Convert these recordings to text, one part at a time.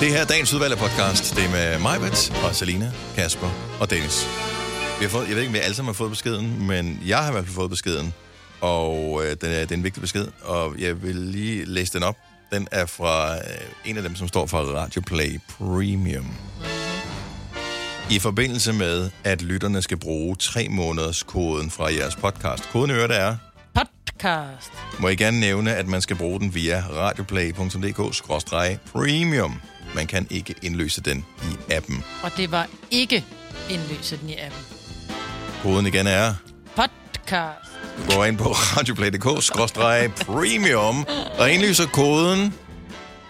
Det her er dagens udvalgte podcast. Det er med Majbet og Selina, Kasper og Dennis. Vi har fået, jeg ved ikke, om vi alle sammen har fået beskeden, men jeg har i hvert fald fået beskeden. Og øh, den er, det er en vigtig besked, og jeg vil lige læse den op. Den er fra øh, en af dem, som står for Radio Play Premium. I forbindelse med, at lytterne skal bruge tre måneders koden fra jeres podcast. Koden i øvrigt er Podcast. må jeg gerne nævne, at man skal bruge den via radioplay.dk-premium. Man kan ikke indløse den i appen. Og det var ikke indløse den i appen. Koden igen er, Podcast. du går ind på radioplay.dk-premium og indløser koden,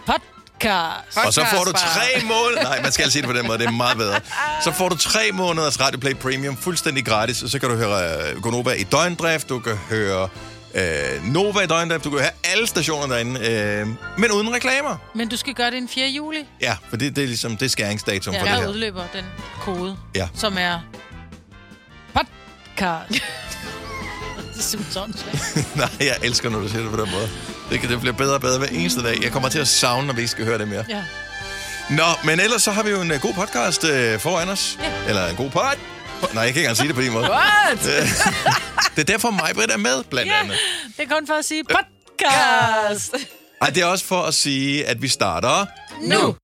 Podcast. og så får du tre måneder... Nej, man skal altså sige det på den måde, det er meget bedre. Så får du tre måneders Radioplay Premium fuldstændig gratis, og så kan du høre uh, Gonova i døgndrift, du kan høre uh, Nova i døgndrift, du kan høre alle stationer derinde, uh, men uden reklamer. Men du skal gøre det den 4. juli. Ja, for det, det er ligesom det er skæringsdatum Ja, for det der her. udløber den kode, Ja. som er podcast. er sådan. Nej, jeg elsker, når du siger det på den måde. Det, kan, det bliver bedre og bedre hver eneste dag. Jeg kommer til at savne, når vi ikke skal høre det mere. Ja. Nå, men ellers så har vi jo en uh, god podcast uh, foran os. Ja. Eller en god pod. Nej, jeg kan ikke engang sige det på din måde. What? Det er derfor mig, Britt, er med, blandt Ja. andet. Det er kun for at sige podcast. Ej, det er også for at sige, at vi starter... Nu. Godmorgen,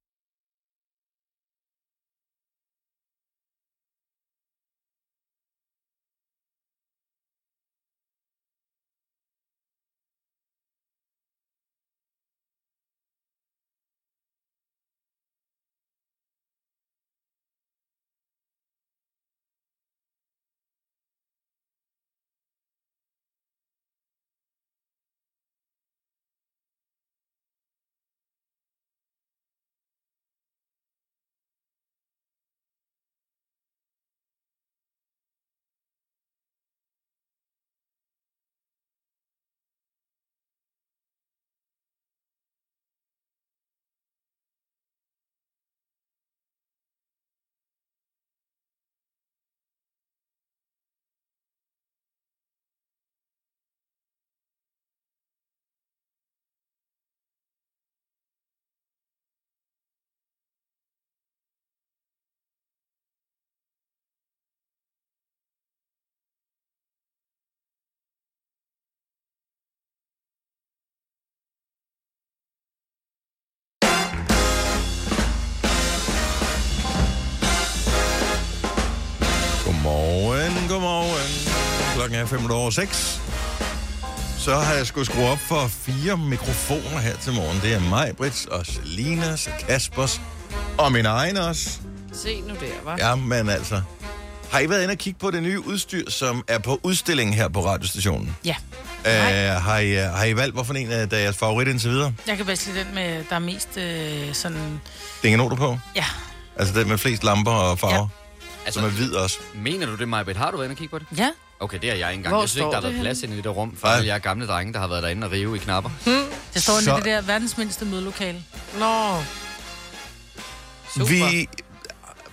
Klokken er 5 over 6. Så har jeg skulle skrue op for fire mikrofoner her til morgen. Det er mig, Brits og Selinas og Kaspers og min egen også. Se nu der, var. Ja, men altså... Har I været inde og kigge på det nye udstyr, som er på udstilling her på radiostationen? Ja. Uh, har, I, uh, har I valgt, hvorfor en af der er jeres favorit indtil videre? Jeg kan bedst lide den med, der er mest øh, sådan... Det er ingen noter på? Ja. Altså den med flest lamper og farver, ja. Altså, som er hvid også. mener du det, Majbet? Har du været inde og kigge på det? Ja. Okay, det er jeg ikke engang. Hvor jeg synes ikke, der har det været plads inde i det rum, for alle jer gamle drenge, der har været derinde og rive i knapper. Det står så... i det der verdens mindste mødelokale. Nå. Super. Vi,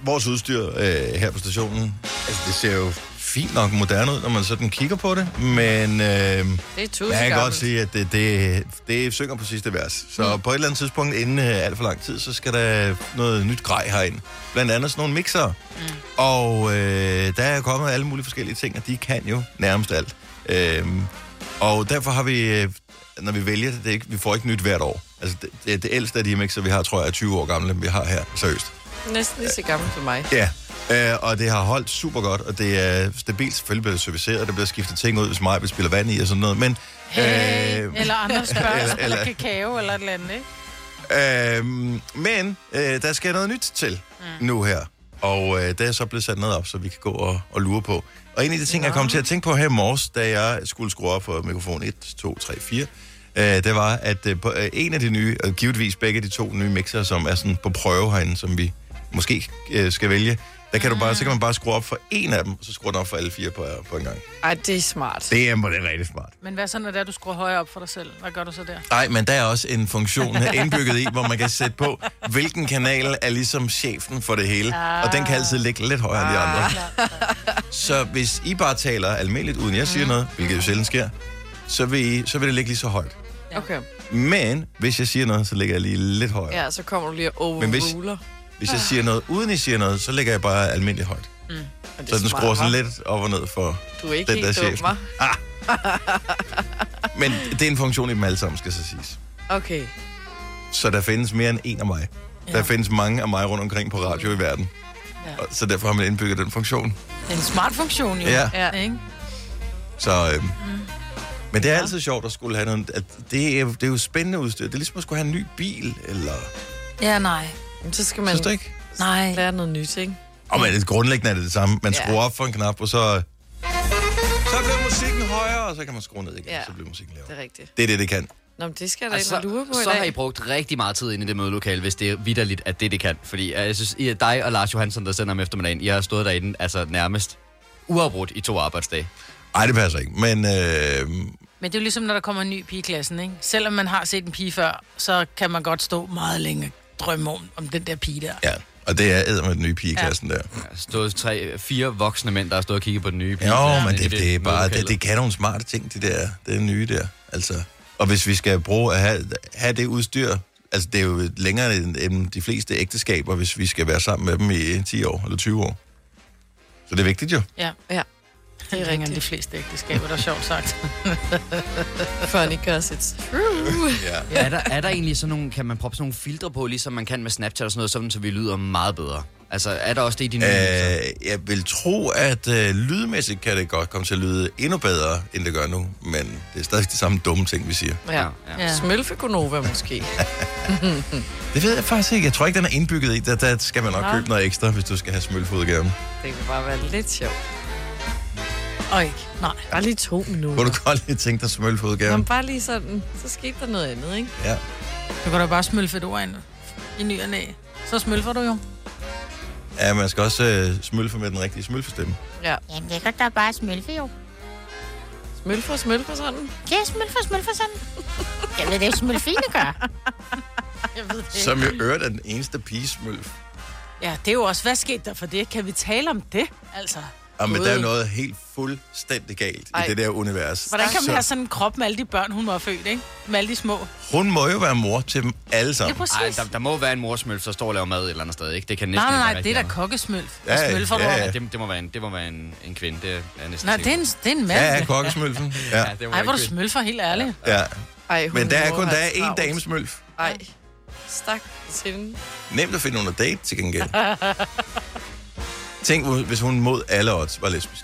vores udstyr øh, her på stationen, altså det ser jo fint nok moderne ud, når man sådan kigger på det, men øh, Det er jeg kan godt sige, at det, det, det synger på sidste vers. Så mm. på et eller andet tidspunkt, inden øh, alt for lang tid, så skal der noget nyt grej herind. Blandt andet sådan nogle mixere. Mm. Og øh, der er kommet alle mulige forskellige ting, og de kan jo nærmest alt. Øh, og derfor har vi, øh, når vi vælger det, det ikke, vi får ikke nyt hvert år. Altså det, det, det ældste af de mixer, vi har, tror jeg, er 20 år gamle, vi har her, seriøst. Næsten lige så gammel som mig. Ja, øh, og det har holdt super godt, og det er stabilt. Selvfølgelig bliver det serviceret, der bliver skiftet ting ud, hvis mig vil spille vand i og sådan noget, men... Hey, øh, eller andre spørgsmål, eller- eller, kakao, eller et eller andet, ikke? øh, men øh, der skal noget nyt til mm. nu her, og øh, det er så blevet sat noget op, så vi kan gå og, og lure på. Og en af de ting, jeg kom til at tænke på her i morges, da jeg skulle skrue op for mikrofon 1, 2, 3, 4, øh, det var, at øh, på, øh, en af de nye, og givetvis begge de to nye mixer, som er sådan på prøve herinde, som vi måske øh, skal vælge, der kan, du bare, så kan man bare skrue op for en af dem, og så skrue den op for alle fire på, på en gang. Ej, det er smart. Det er, det er rigtig smart. Men hvad så, når det er, du skruer højere op for dig selv? Hvad gør du så der? Nej, men der er også en funktion her indbygget i, hvor man kan sætte på, hvilken kanal er ligesom chefen for det hele. Og den kan altid ligge lidt højere end de andre. Så hvis I bare taler almindeligt, uden jeg siger noget, hvilket jo sjældent sker, så vil, I, så vil det ligge lige så højt. Okay. Men hvis jeg siger noget, så ligger jeg lige lidt højere. Ja, så kommer du lige og Men hvis- overruler. Hvis jeg siger noget, uden I siger noget, så ligger jeg bare almindeligt højt. Det Så den skruer sådan lidt op og ned for... Du er ikke den helt der chef. hva'? Men det er en funktion i dem alle sammen, skal så siges. Okay. Så der findes mere end en af mig. Der Ja. findes mange af mig rundt omkring på radio i verden. Ja. Og Så derfor har man indbygget den funktion. Det er en smart funktion, jo. Ja. Ja. Ikke? Så, øhm, Men det er altid sjovt at skulle have noget... At det, er, det er jo spændende udstyr. Det er ligesom at skulle have en ny bil, eller... Ja, nej. Men så skal man Synes du ikke? Nej. lære noget nyt, ikke? Og men det grundlæggende er det det samme. Man Ja. skruer op for en knap, og så... Så bliver musikken højere, og så kan man skrue ned igen, Ja. så bliver musikken lavere. Det er rigtigt. Det er det, det kan. Nå, men det skal da Altså, ikke lure på i så har I brugt rigtig meget tid ind i det mødelokale, hvis det er vidderligt, at det, det kan. Fordi jeg synes, I, dig og Lars Johansson, der sender om eftermiddagen, I har stået derinde altså nærmest uafbrudt i to arbejdsdage. Ej, det passer ikke. Men øh, Men det er jo ligesom, når der kommer en ny pige i klassen, ikke? Selvom man har set en pige før, så kan man godt stå meget længe drømme om, om den der pige der. ja, og det er æder med den nye pige i Ja. klassen der. Der er stået tre, fire voksne mænd, der har stået og kigget på den nye bil. Jo, Ja, men i det, det er bare, det, det kan nogle smarte ting, det der, det er nye der. Altså, og hvis vi skal bruge at have, have det udstyr, altså det er jo længere end, end de fleste ægteskaber, hvis vi skal være sammen med dem i 10 år eller 20 år. Så det er vigtigt jo. Ja. Ja. Det er ringere end de fleste ægteskaber, der er sjovt sagt. Funny, cause it's true. Ja. er, der, er der egentlig sådan nogle, kan man proppe sådan nogle filtre på, ligesom man kan med Snapchat og sådan noget, sådan, så vi lyder meget bedre? Altså, er der også det i de nye? Øh, Øh, jeg vil tro, at øh, lydmæssigt kan det godt komme til at lyde endnu bedre, end det gør nu. Men det er stadig de samme dumme ting, vi siger. Ja. ja. Ja. Smølfekonova måske. Det ved jeg faktisk ikke. Jeg tror ikke, den er indbygget i. Der, der skal man nok Nå. købe noget ekstra, hvis du skal have smølfodgave. Det kan bare være lidt sjovt. Og ikke. Nej. Bare lige to Kunne minutter. du godt lige tænke dig smølfodgave? Men bare lige sådan, så skete der noget andet, ikke? Ja. Du kan da bare smølfe et ord ind i ny og næ. Så smølfer du jo. ja, man skal også øh, smølfe med den rigtige smølfestemme. Ja. Jamen, det kan da bare smølfe jo. Smølfer, smølfer sådan. Ja, smølfer, smølfer sådan. Jeg ved det, er smølfine gør. Jeg ved det. Som jo øvrigt er den eneste pigesmølf. Ja, det er jo også, hvad skete der for det? Kan vi tale om det? Altså, Og men der er noget helt fuldstændig galt Ej. i det der univers. hvordan kan man Så have sådan en krop med alle de børn, hun var født, ikke? Med alle de små. Hun må jo være mor til dem alle Ja, sammen. præcis. Ej, der, der må være en morsmølf, der står og laver mad et eller andet sted, ikke? Det kan næsten Nej, nej, ikke nej, det er da kokkesmølf. Ja, Ja, du ja, ja. ja. det, det, må være en, det må være en, en kvinde, det er næsten Nej, det er en, det er en mand. Ja, ja, kokkesmølfen. Ja. Ja, det må Ej, hvor du smølfer, helt ærligt. ja. Ej, hun Men der er må kun der have er én damesmølf. Ej, stak til hende. Nemt at finde under date til gengæld. Tænk, hvis hun mod alle odds var lesbisk.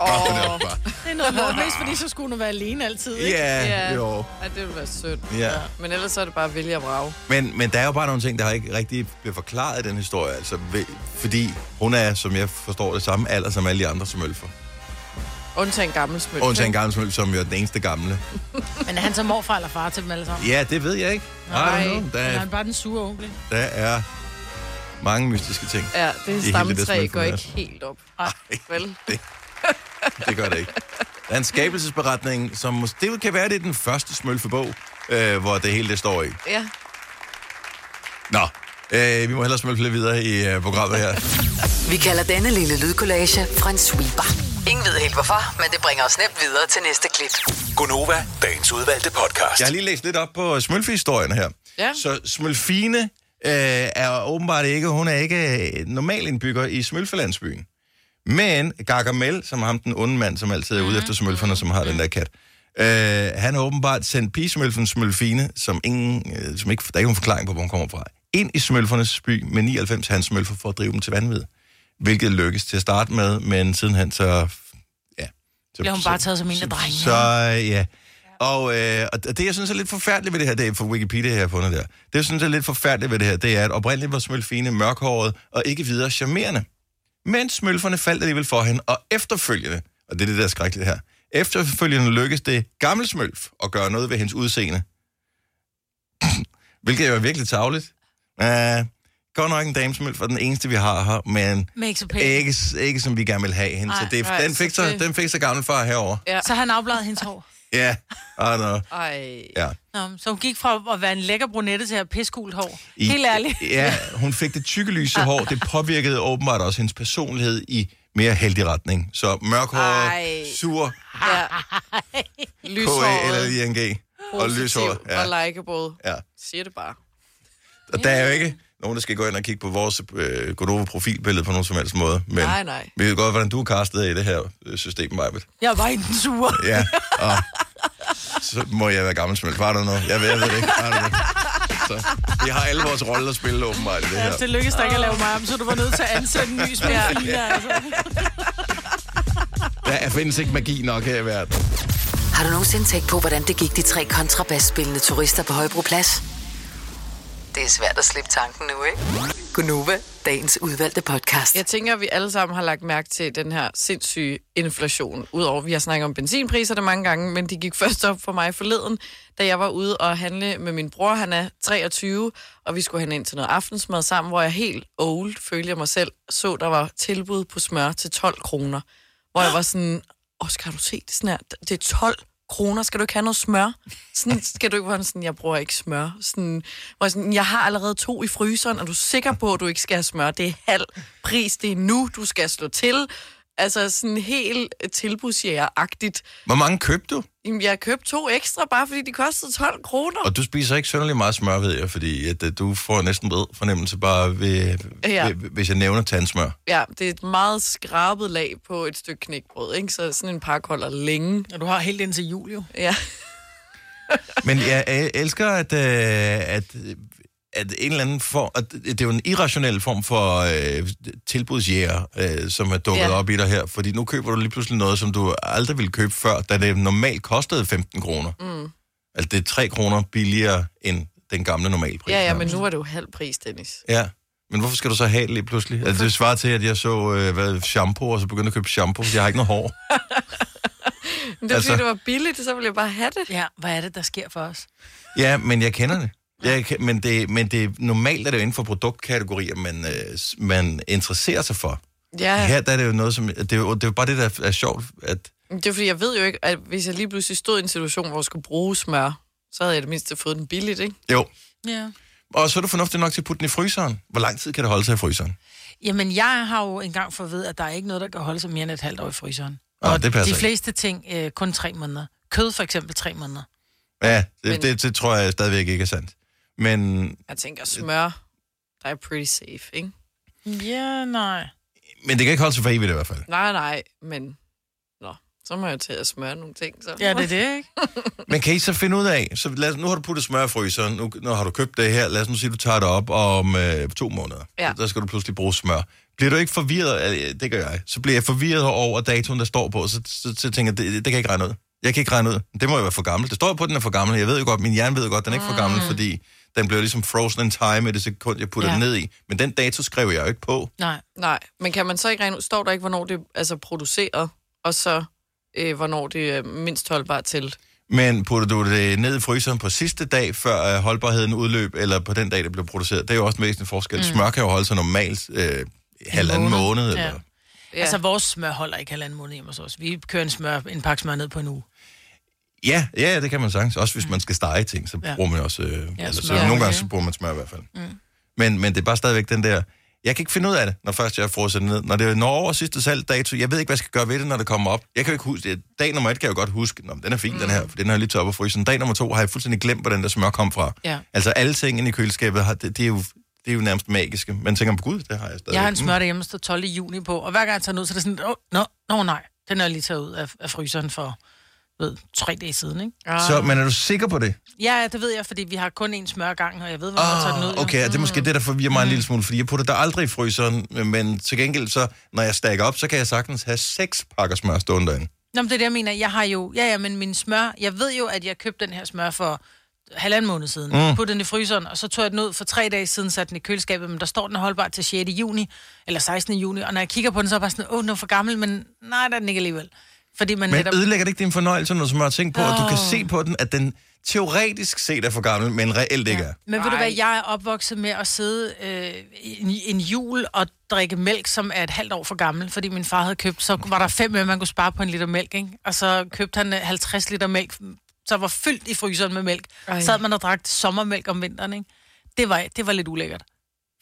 Åh, er bare- Det er noget lort, mest fordi så skulle hun være alene altid, ikke? Ja, Ja. jo. Ej, det ville være synd. Ja. Men ellers så er det bare vælge at vrage. Men, men der er jo bare nogle ting, der har ikke rigtig blevet forklaret i den historie. Altså, fordi hun er, som jeg forstår det, samme alder som alle de andre smølfer. Undtagen gammel smølf. Undtagen en gammel smølf, som jo er den eneste gamle. Men er han så morfar eller far til dem alle sammen? Ja, det ved jeg ikke. Nej. Know. Eller er Der, han bare den sure onkel? der er mange mystiske ting. Ja, det det smølfeunivers. går ikke helt op. Ej. Vel? Det gør det ikke. Der er en skabelsesberetning, som måske, det kan være, det er den første smølfebog, øh, hvor det hele det står i. Ja. Nå, øh, vi må hellere smølfe lidt videre i øh, programmet her. Vi kalder denne lille lydkollage en sweeper. Ingen ved helt hvorfor, men det bringer os nemt videre til næste klip. Gunova, dagens udvalgte podcast. Jeg har lige læst lidt op på smølfehistorien her. Ja. Så Smølfine øh, er åbenbart ikke, hun er ikke øh, normal indbygger i Smølfelandsbyen. Men Gargamel, som ham den onde mand, som altid er ude efter smølferne, som har den der kat, øh, han har åbenbart sendt pigesmølfen Smølfine, som, ingen, øh, som ikke, der er ikke nogen forklaring på, hvor hun kommer fra, ind i smølfernes by med 99 hans smølfer for at drive dem til vanvid. Hvilket lykkes til at starte med, men sidenhen så... Ja, så Bliver hun bare taget som en af drengene. Så ja. Og, øh, og det, jeg synes er lidt forfærdeligt ved det her, det er for Wikipedia, jeg har fundet der. Det, jeg synes er lidt forfærdeligt ved det her, det er, at oprindeligt var Smølfine mørkhåret og ikke videre charmerende. Men smølferne faldt alligevel for hende, og efterfølgende, og det er det, der er skrækkeligt her, efterfølgende lykkedes det gamle smølf at gøre noget ved hendes udseende. Hvilket er jo virkelig tavligt. Uh, godt nok en damesmølf, og den eneste, vi har her, men ikke ikke, som vi gerne vil have hende. Nej, så det, nej, den, fik så den fik så gammel far herover. Ja. Så han afbladede hendes hår. Ja, og no. Ej. ja. Nå, så hun gik fra at være en lækker brunette til at have piskult hår. I- Helt ærligt. Ja, hun fik det tykke lyse hår. Det påvirkede åbenbart også hendes personlighed i mere heldig retning. Så mørkhåret, Ej. sur, Ja. K-A eller Lyshåret. ING. Og lyshåret, ja. og likeable. Ja. Siger det bare. Og der er jo ikke nogen, der skal gå ind og kigge på vores øh, Godova-profilbillede på nogen som helst måde. Men Nej, nej. vi ved godt, hvordan du er castet i det her øh, system, Majbet. Jeg var i den sure. Ja, og så må jeg være gammel smelt. Var der noget? Jeg ved, jeg ved det ikke. Var det? Så vi har alle vores roller at spille åbenbart i det Ja, her. det lykkedes dig ikke at lave mig om, så du var nødt til at ansætte en ny smilfiner. Altså. Der findes ikke magi nok her i verden. Har du nogensinde tænkt på, hvordan det gik de tre kontrabasspillende turister på Højbroplads? Det er svært at slippe tanken nu, ikke? Gunova, dagens udvalgte podcast. Jeg tænker, at vi alle sammen har lagt mærke til den her sindssyge inflation. Udover, vi har snakket om benzinpriser det mange gange, men de gik først op for mig forleden, da jeg var ude og handle med min bror. Han er 23, og vi skulle hen ind til noget aftensmad sammen, hvor jeg helt old, følte jeg mig selv, så der var tilbud på smør til 12 kroner. Hvor jeg var sådan, Oscar, har du set det her? Det er 12 kroner, skal du ikke have noget smør? Sådan, skal du ikke være sådan, jeg bruger ikke smør. Sådan, hvor jeg, sådan, jeg har allerede to i fryseren, er du sikker på, at du ikke skal have smør? Det er halv pris, det er nu, du skal slå til. Altså sådan helt tilbudsjæger-agtigt. Hvor mange købte du? Jamen, jeg købte to ekstra, bare fordi de kostede 12 kroner. Og du spiser ikke synderligt meget smør, ved jeg, fordi at, at du får næsten bred fornemmelse bare ved, Ja. ved, hvis jeg nævner tandsmør. Ja, det er et meget skrabet lag på et stykke knækbrød, ikke? Så sådan en pakke holder længe. Og du har helt indtil jul, jo. Ja. Men jeg øh, elsker, at, øh, at, at en eller anden form, at det er jo en irrationel form for øh, tilbudsjæger, øh, som er dukket Ja. op i dig her, fordi nu køber du lige pludselig noget, som du aldrig ville købe før, da det normalt kostede 15 kroner. Mm. Altså det er 3 kroner billigere end den gamle normalpris. Ja, ja, men nu er det jo halv pris, Dennis. Ja, men hvorfor skal du så have det lige pludselig? Altså, det svarer til, at jeg så øh, hvad, shampoo, og så begyndte at købe shampoo, fordi jeg har ikke noget hår. Men det er Altså- fordi, det var billigt, så ville jeg bare have det. Ja, hvad er det, der sker for os? Ja, men jeg kender det. Kan- men det, men det normalt er det jo inden for produktkategorier, man, øh, man interesserer sig for. Ja, Her der er det jo noget, som... Det er jo, det er jo bare det, der er sjovt, at... det er fordi, jeg ved jo ikke, at hvis jeg lige pludselig stod i en situation, hvor jeg skulle bruge smør, så havde jeg det mindste fået den billigt, ikke? Jo, Ja. og så er du fornuftigt nok til at putte den i fryseren. Hvor lang tid kan det holde sig i fryseren? Jamen, jeg har jo engang fået at vide, at der er ikke noget, der kan holde sig mere end et halvt år i fryseren. Nå, og det passer de ikke. fleste ting øh, kun tre måneder. Kød for eksempel tre måneder. Ja, det, Men- men... det, det tror jeg stadigvæk ikke er sandt. Men, Jeg tænker, smør, der er pretty safe, ikke? Ja, nej. men det kan ikke holde sig for evigt i hvert fald. Nej, nej, men... Nå, så må jeg til at smøre nogle ting, så. Ja, det er det, ikke? Men kan I så finde ud af, så lad, os- nu har du puttet smør i fryseren, nu, nu har du købt det her, lad os nu sige, du tager det op om øh, to måneder. Ja. Der skal du pludselig bruge smør. Bliver du ikke forvirret, det gør jeg, så bliver jeg forvirret over datoen, der står på, så, så, så tænker jeg, det, det kan jeg ikke regne ud. Jeg kan ikke regne ud. Det må jo være for gammel. Det står jo på, at den er for gammel. Jeg ved jo godt, min hjerne ved jo godt, at den er ikke for gammel, fordi den bliver ligesom frozen in time i det sekund, jeg putter Ja. ja. den ned i. Men den dato skrev jeg jo ikke på. Nej. Nej, men kan man så ikke regne ud, står der ikke, hvornår det er altså, produceret, og så øh, hvornår det er mindst holdbart til? Men putter du det ned i fryseren på sidste dag, før øh, holdbarheden udløb, eller på den dag, det blev produceret? Det er jo også en væsentlig forskel. Mm. Smør kan jo holde sig normalt øh, halvanden måned. måned. Ja. Eller... Ja. Altså, vores smør holder ikke halvanden måned hjemme hos os. Vi kører en, smør, en pakke smør ned på en uge. Ja, ja, ja, det kan man sagtens. Også hvis man skal stege ting, så Ja. bruger man også... Øh, ja, eller, så, smør, nogle gange ja. så bruger man smør i hvert fald. Mm. Men, men det er bare stadigvæk den der... Jeg kan ikke finde ud af det, når først jeg har frosset ned. Når det når over sidste salgdato, jeg ved ikke, hvad jeg skal gøre ved det, når det kommer op. Jeg kan jo ikke huske det. Dag nummer et kan jeg jo godt huske, Nå, den er fin, mm. den her, for den har jeg lige taget op af frysen. Dag nummer to har jeg fuldstændig glemt, hvor den der smør kom fra. Ja. Altså alle tingene i køleskabet, har, det, det, er jo, det er jo nærmest magiske. Man tænker på gud, det har jeg stadig. Jeg har en smør derhjemme, der står 12. juni på, og hver gang jeg tager den ud, så er det sådan, åh, nå, nå, nej, den er lige taget ud af, af fryseren for, ved, tre dage siden, ikke? Ah. Så, men er du sikker på det? Ja, det ved jeg, fordi vi har kun én smør ad gangen, og jeg ved, hvornår jeg tager den ud. Ah, okay, det er måske det, der forvirrer mig en lille smule, fordi jeg putter det aldrig i fryseren, men til gengæld så, når jeg stakker op, så kan jeg sagtens have seks pakker smør stående derinde. Nå, men det er det, jeg mener. Jeg har jo, ja, ja, men min smør, jeg ved jo, at jeg købte den her smør for halvanden måned siden. Mm. Puttede den i fryseren, og så tog jeg den ud for tre dage siden, satte den i køleskabet, men der står den holdbar til 6. juni, eller 16. juni, og når jeg kigger på den, så er jeg bare sådan, åh, den er for gammel, men nej, der er den ikke alligevel. Fordi man Men netop... ødelægger det ikke din fornøjelse, når du smør ting på, oh. at du kan se på den, at den teoretisk set er for gammel, men reelt ikke er? Men ved du hvad, jeg er opvokset med at sidde øh, en, en jul og drikke mælk, som er et halvt år for gammel, fordi min far havde købt, så var der fem øre, man kunne spare på en liter mælk, ikke? Og så købte han øh, 50 liter mælk, så var fyldt i fryseren med mælk. Ej. Så havde man og drak sommermælk om vinteren, ikke? Det var, det var lidt ulækkert.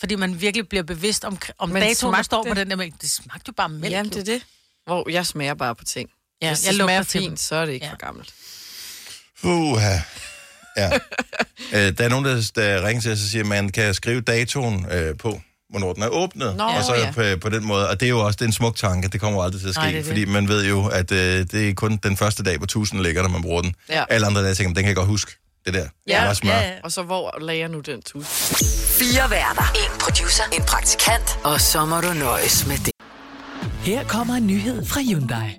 Fordi man virkelig bliver bevidst om, om Men datoen, der står på den der mælk. Det smagte jo bare mælk. Jamen, det er det. Hvor jeg smager bare på ting. Ja, Hvis jeg det lugter smager til dem. fint, så er det ikke Ja. for gammelt. Uha. Ja. Øh, der er nogen, der, der ringer til os og siger, at man kan skrive datoen øh, på, hvornår den er åbnet. Nå, og så ja. på, på den måde. Og det er jo også det er en smuk tanke. Det kommer aldrig til at ske. Nej, det det. fordi man ved jo, at øh, det er kun den første dag, hvor tusind ligger, når man bruger den. Ja. Alle andre dage tænker, man, den kan jeg godt huske. Det der. Ja, det er smør. ja, ja. Og så hvor lagde jeg nu den tus? Fire værter. En producer. En praktikant. Og så må du nøjes med det. Her kommer en nyhed fra Hyundai.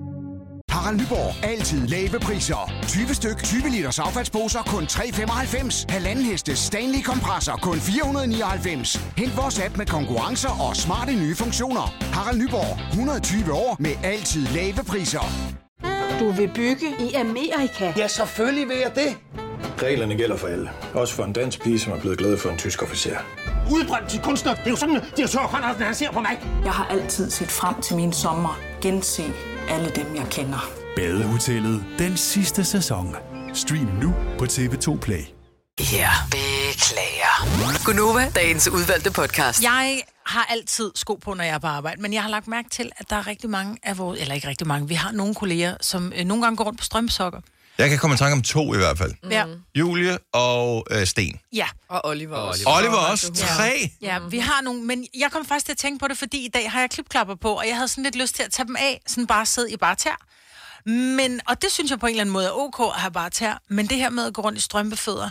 Harald Nyborg. Altid lave priser. 20 styk, 20 liters affaldsposer kun 3,95. Halvanden heste Stanley kompresser kun 499. Hent vores app med konkurrencer og smarte nye funktioner. Harald Nyborg. 120 år med altid lave priser. Du vil bygge i Amerika? Ja, selvfølgelig vil jeg det. Reglerne gælder for alle. Også for en dansk pige, som er blevet glad for en tysk officer. Udbrændt til kunstner. Det er jo sådan, at de har tørt, han ser på mig. Jeg har altid set frem til min sommer. Gense alle dem, jeg kender. Badehotellet den sidste sæson. Stream nu på TV2 Play. Ja, beklager. Gunova, dagens udvalgte podcast. Jeg har altid sko på, når jeg er på arbejde, men jeg har lagt mærke til, at der er rigtig mange af vores, eller ikke rigtig mange, vi har nogle kolleger, som øh, nogle gange går rundt på strømsokker. Jeg kan komme i tanke om to i hvert fald. Ja. Julie og øh, Sten. Ja. Og Oliver også. Oliver også. Tre. Ja, vi har nogle, men jeg kom faktisk til at tænke på det, fordi i dag har jeg klipklapper på, og jeg havde sådan lidt lyst til at tage dem af, sådan bare sidde i bare tær. Men, og det synes jeg på en eller anden måde er ok at have bare tær, men det her med at gå rundt i strømpefødder,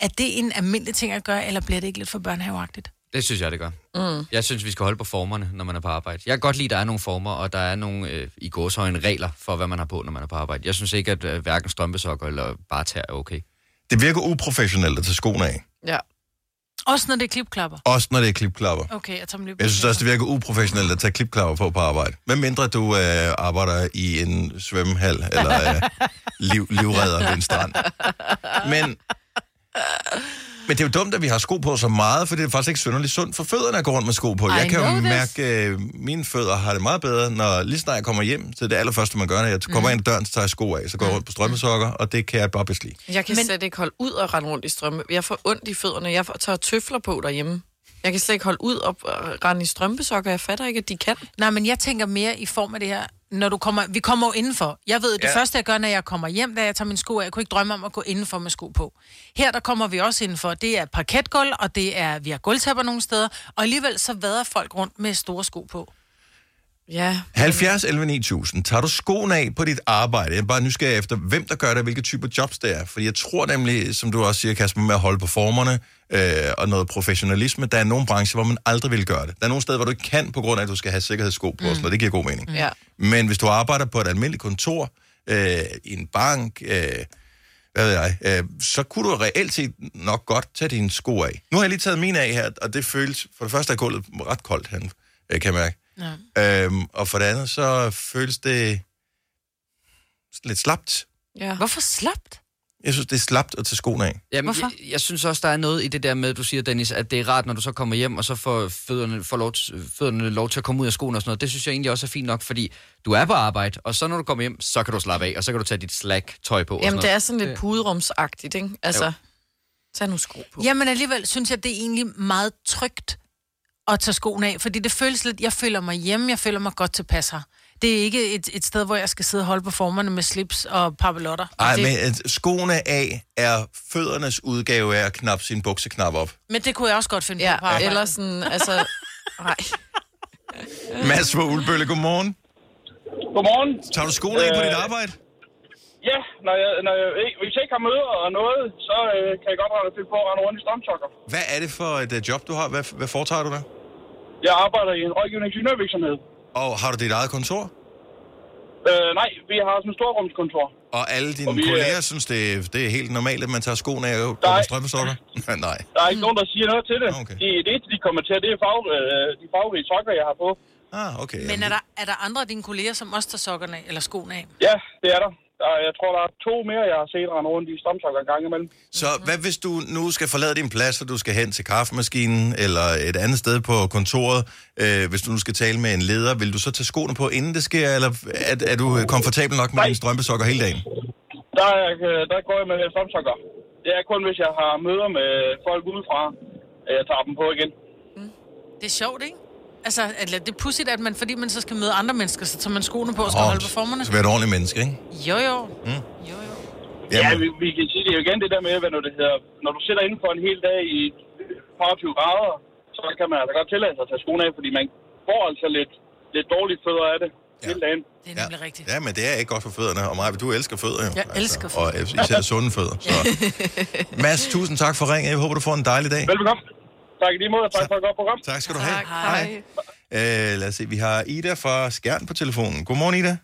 er det en almindelig ting at gøre, eller bliver det ikke lidt for børnehaveagtigt? Det synes jeg, det gør. Mm. Jeg synes, vi skal holde på formerne, når man er på arbejde. Jeg kan godt lide, at der er nogle former, og der er nogle øh, i gåshøjne regler for, hvad man har på, når man er på arbejde. Jeg synes ikke, at øh, hverken strømpesokker eller bare tær er okay. Det virker uprofessionelt at tage skoene af. Ja. Også når det er klipklapper. Også når det er klipklapper. Okay, jeg tager dem lige. Jeg synes også, det virker uprofessionelt at tage klipklapper på på arbejde. Hvad mindre du øh, arbejder i en svømmehal eller øh, liv, livredder ved en strand. Men, men det er jo dumt, at vi har sko på så meget, for det er faktisk ikke synderligt sundt for fødderne at gå rundt med sko på. I jeg kan jo this. mærke, at mine fødder har det meget bedre, når lige snart jeg kommer hjem. Så det allerførste, man gør, når jeg kommer ind ad døren, så tager jeg sko af. Så går jeg rundt på strømmesokker, og det kan jeg bare beslide. Jeg kan men... slet ikke holde ud og rende rundt i strømpe. Jeg får ondt i fødderne. Jeg får, tager tøfler på derhjemme. Jeg kan slet ikke holde ud og øh, rende i strømpesokker. Jeg fatter ikke, at de kan. Nej, men jeg tænker mere i form af det her, når du kommer, vi kommer jo indenfor. Jeg ved, det Ja. første, jeg gør, når jeg kommer hjem, da jeg tager mine sko af, jeg kunne ikke drømme om at gå indenfor med sko på. Her, der kommer vi også indenfor. Det er parketgulv, og det er, vi har gulvtæpper nogle steder, og alligevel så vader folk rundt med store sko på. Ja. 70 11 9000. Tager du skoen af på dit arbejde? Jeg er bare nysgerrig efter, hvem der gør det, og hvilke typer jobs det er. Fordi jeg tror nemlig, som du også siger, Kasper, med at holde på formerne øh, og noget professionalisme, der er nogle brancher, hvor man aldrig vil gøre det. Der er nogle steder, hvor du ikke kan, på grund af, at du skal have sikkerhedssko på, mm. og det giver god mening. Ja. Men hvis du arbejder på et almindeligt kontor, øh, i en bank, øh, hvad ved jeg, øh, så kunne du reelt set nok godt tage dine sko af. Nu har jeg lige taget mine af her, og det føles, for det første er gulvet ret koldt, han, øh, kan jeg mærke. Ja. Øhm, og for det andet, så føles det lidt slapt. ja. Hvorfor slapt? Jeg synes, det er slapt at tage skoene af. Jamen, Hvorfor? Jeg, jeg synes også, der er noget i det der med, du siger, Dennis, at det er rart, når du så kommer hjem, og så får fødderne, får lov, til- fødderne lov til at komme ud af skoene og sådan noget. Det synes jeg egentlig også er fint nok, fordi du er på arbejde, og så når du kommer hjem, så kan du slappe af, og så kan du tage dit slack-tøj på. og Jamen, det sådan er sådan lidt puderumsagtigt, ikke? Altså, Jo. tag nu sko på. Jamen alligevel synes jeg, det er egentlig meget trygt at tage skoene af, fordi det føles lidt, jeg føler mig hjemme, jeg føler mig godt tilpas her. Det er ikke et, et sted, hvor jeg skal sidde og holde på formerne med slips og papillotter. Ej, det, men at skoene af er føddernes udgave af at knappe sin bukseknap op. men det kunne jeg også godt finde Ja, på arbejde. eller sådan, altså... Nej. Mads fra Ulbølle, godmorgen. Godmorgen. Tager du skoene af på dit Øh, arbejde? Ja, når jeg, når jeg, ikke- hvis jeg ikke har møder og noget, så øh, kan jeg godt rette til på at rende rundt i strømsokker. Hvad er det for et uh, job, du har? Hvad, hvad foretager du der? Jeg arbejder i en rådgivningsingeniørvirksomhed. Og har du dit eget kontor? Øh, nej, vi har sådan et storrumskontor. Og alle dine Og vi, øh, kolleger synes, det, er- det er helt normalt, at man tager skoene af og går strømpesokker? Nej. Der er ikke nogen, der siger noget til det. Okay. De, det eneste, de kommer til, det er fag, øh, de farverige sokker, jeg har på. Ah, okay. Men er der, er der andre af dine kolleger, som også tager sokkerne af, eller skoene af? Ja, det er der. Der er, jeg tror, der er to mere, jeg har set rende rundt i strømsokker en gang imellem. Så hvad hvis du nu skal forlade din plads, og du skal hen til kaffemaskinen eller et andet sted på kontoret, øh, hvis du nu skal tale med en leder, vil du så tage skoene på, inden det sker, eller er, er du komfortabel nok med dine strømpesokker hele dagen? Der, er, øh, der går jeg med strømsokker. Det er kun, hvis jeg har møder med folk udefra, at jeg tager dem på igen. Det er sjovt, ikke? Altså, eller det er pudsigt, at man, fordi man så skal møde andre mennesker, så tager man skoene på og skal Åh, holde på formerne. Så være et ordentligt menneske, ikke? Jo, jo. Mm. Ja, vi, vi kan sige det jo igen, det der med, hvad nu det hedder. Når du sidder inden for en hel dag i 20 grader, så kan man altså godt tillade sig at tage skoene af, fordi man får altså lidt, lidt dårlige fødder af det hele dagen. Det er nemlig rigtigt. Ja, men det er ikke godt for fødderne, og Maja, du elsker fødder jo. Jeg elsker Og især sunde fødder. Så. Mads, tusind tak for ringen. Jeg håber, du får en dejlig dag. Velbekomme. Tak lige måde, og tak for et godt program. Tak skal du have. Hej. Øh, lad os se, vi har Ida fra Skjern på telefonen. Godmorgen, Ida.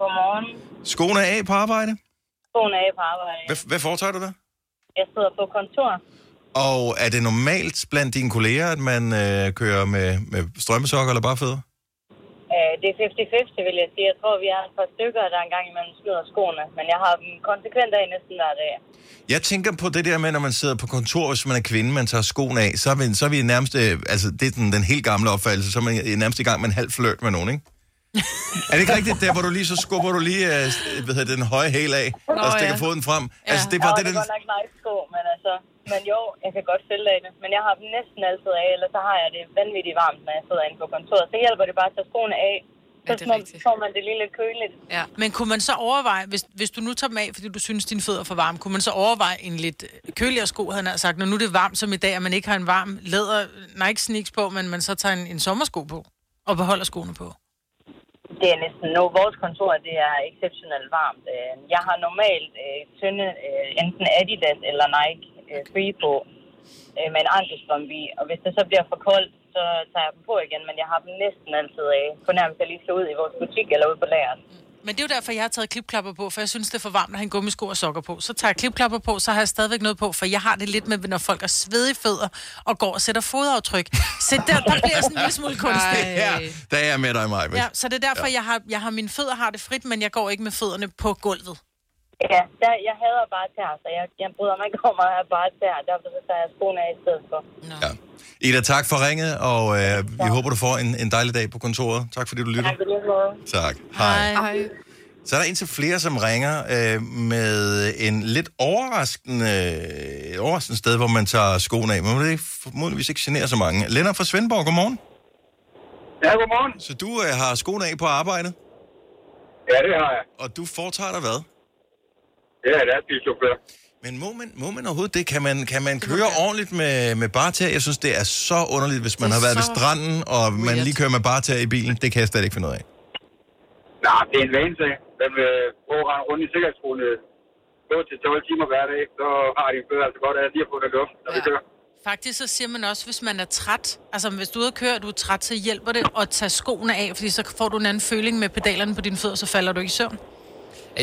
Godmorgen. Skoene er af på arbejde. Skoen er på arbejde. Hvad, hvad foretager du der? Jeg sidder på kontor. Og er det normalt blandt dine kolleger, at man øh, kører med, med strømmesokker eller bare fødder? Øh, det er 50-50, vil jeg sige. Jeg tror, vi er et par stykker, der engang imellem skyder skoene. Men jeg har dem konsekvent af næsten hver dag. Jeg tænker på det der med, når man sidder på kontor, hvis man er kvinde, man tager skoen af, så er vi, så er vi nærmest, øh, altså det er den, den helt gamle opfattelse, så er man nærmest i gang med en halv flirt med nogen, ikke? Er det ikke rigtigt, der hvor du lige så skubber du lige øh, hvad hedder det, den høje hæl af, og stikker ja. foden frem? Ja. Altså det var ja, det, det den... er godt nok nice sko, men altså... Men jo, jeg kan godt følge af det. Men jeg har dem næsten altid af, eller så har jeg det vanvittigt varmt, når jeg sidder inde på kontoret. Så hjælper det bare at tage skoene af. Så ja, får man det lige lidt køligt. Ja. Men kunne man så overveje, hvis, hvis du nu tager dem af, fordi du synes, dine fødder er for varme, kunne man så overveje en lidt køligere sko, havde han sagt, når nu det er varmt som i dag, at man ikke har en varm læder Nike sneaks på, men man så tager en, en sommersko på og beholder skoene på? Det er næsten nu. Vores kontor, det er exceptionelt varmt. Øh, jeg har normalt øh, tynde, øh, enten Adidas eller Nike øh, Free på øh, med en ankelstrømpe i. Og hvis det så bliver for koldt, så tager jeg dem på igen. Men jeg har dem næsten altid øh, af. Fornærmest jeg lige slå ud i vores butik eller ude på lageret. Men det er jo derfor, jeg har taget klipklapper på, for jeg synes, det er for varmt at have en gummisko og sokker på. Så tager jeg klipklapper på, så har jeg stadigvæk noget på, for jeg har det lidt med, når folk har svedige fødder og går og sætter fodaftryk. Så der, der bliver jeg sådan en lille smule kunstig. Ja, der er jeg med dig, Maja. Ja, så det er derfor, jeg har, jeg har mine fødder har det frit, men jeg går ikke med fødderne på gulvet. Ja, der, jeg hader bare tær, så jeg, jeg bryder mig ikke om at have bare tær. Derfor så tager jeg skoene af i stedet for. Ida, tak for ringet, og øh, vi håber, du får en, en dejlig dag på kontoret. Tak fordi du lytter. Tak. Tak. Hej. Hej. Så er der indtil flere, som ringer øh, med en lidt overraskende, overraskende sted, hvor man tager skoene af. Men det formodentligvis ikke generer så mange. Lennart fra Svendborg, godmorgen. Ja, godmorgen. Så du øh, har skoene af på arbejdet? Ja, det har jeg. Og du foretager dig hvad? Det er lastbilchauffør. Men må man, må man overhovedet det? Kan man, kan man køre ordentligt med, med barter? Jeg synes, det er så underligt, hvis man har været ved stranden, og man lige kører med barter i bilen. Det kan jeg slet ikke finde ud af. Nej, det er en vane sag. Den vil gå og rende rundt i sikkerhedsskole gå til 12 timer hver dag, så har de fødder altså godt af lige at få noget luft, når vi kører. Faktisk så siger man også, hvis man er træt, altså hvis du er ude at køre, og du er træt, så hjælper det at tage skoene af, fordi så får du en anden føling med pedalerne på dine fødder, så falder du ikke i søvn.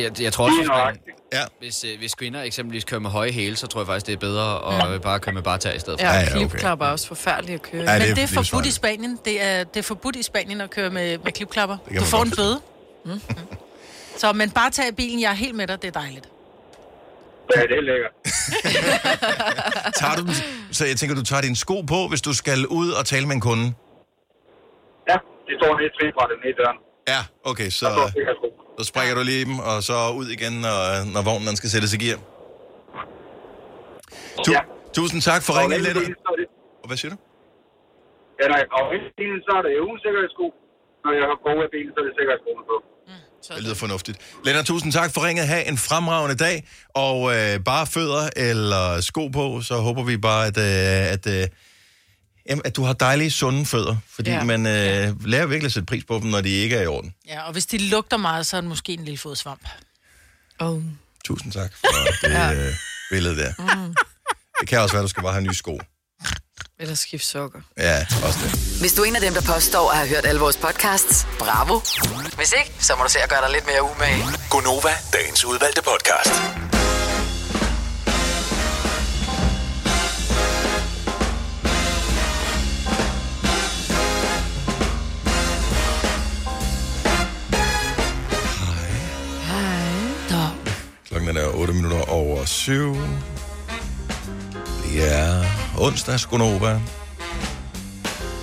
Jeg, jeg tror også, hvis, man, ja. hvis, øh, hvis kvinder eksempelvis kører med høje hæle, så tror jeg faktisk, det er bedre at mm. bare køre med bare i stedet for. Ja, ja, okay. klipklapper er også forfærdeligt at køre. i. Men det er forbudt i Spanien. Det er, det er forbudt i Spanien at køre med, med klipklapper. Du får en bøde. Mm. Så, men bare tag bilen, jeg er helt med dig, det er dejligt. Ja, det er lækkert. Tager du så jeg tænker, du tager dine sko på, hvis du skal ud og tale med en kunde? Ja, de står nede i trinbrættet nede i døren. Ja, okay, så, så springer du lige dem, og så ud igen, når, når vognen den skal sættes i gear. Tu- Ja. Tusind tak for ringen, det- Og Hvad siger du? Ja, nej, og bilen, så er det ugen sikkerhedssko. Når jeg har gået af bilen, så er det sikkerhedsskoene på. Det lyder fornuftigt. Lennart, tusind tak for ringet. Ha' en fremragende dag. Og øh, bare fødder eller sko på, så håber vi bare, at, øh, at, øh, jamen, at du har dejlige, sunde fødder. Fordi ja. Ja. man øh, lærer virkelig at sætte pris på dem, når de ikke er i orden. Ja, og hvis de lugter meget, så er det måske en lille fodsvamp. Oh. Tusind tak for det øh, billede der. Mm. Det kan også være, at du skal bare have nye sko. Eller skift sokker. Ja, også det. Hvis du er en af dem, der påstår at have hørt alle vores podcasts, bravo. Hvis ikke, så må du se at gøre dig lidt mere umage. Gonova, dagens udvalgte podcast. 7. Det er onsdag, Skonova. Jeg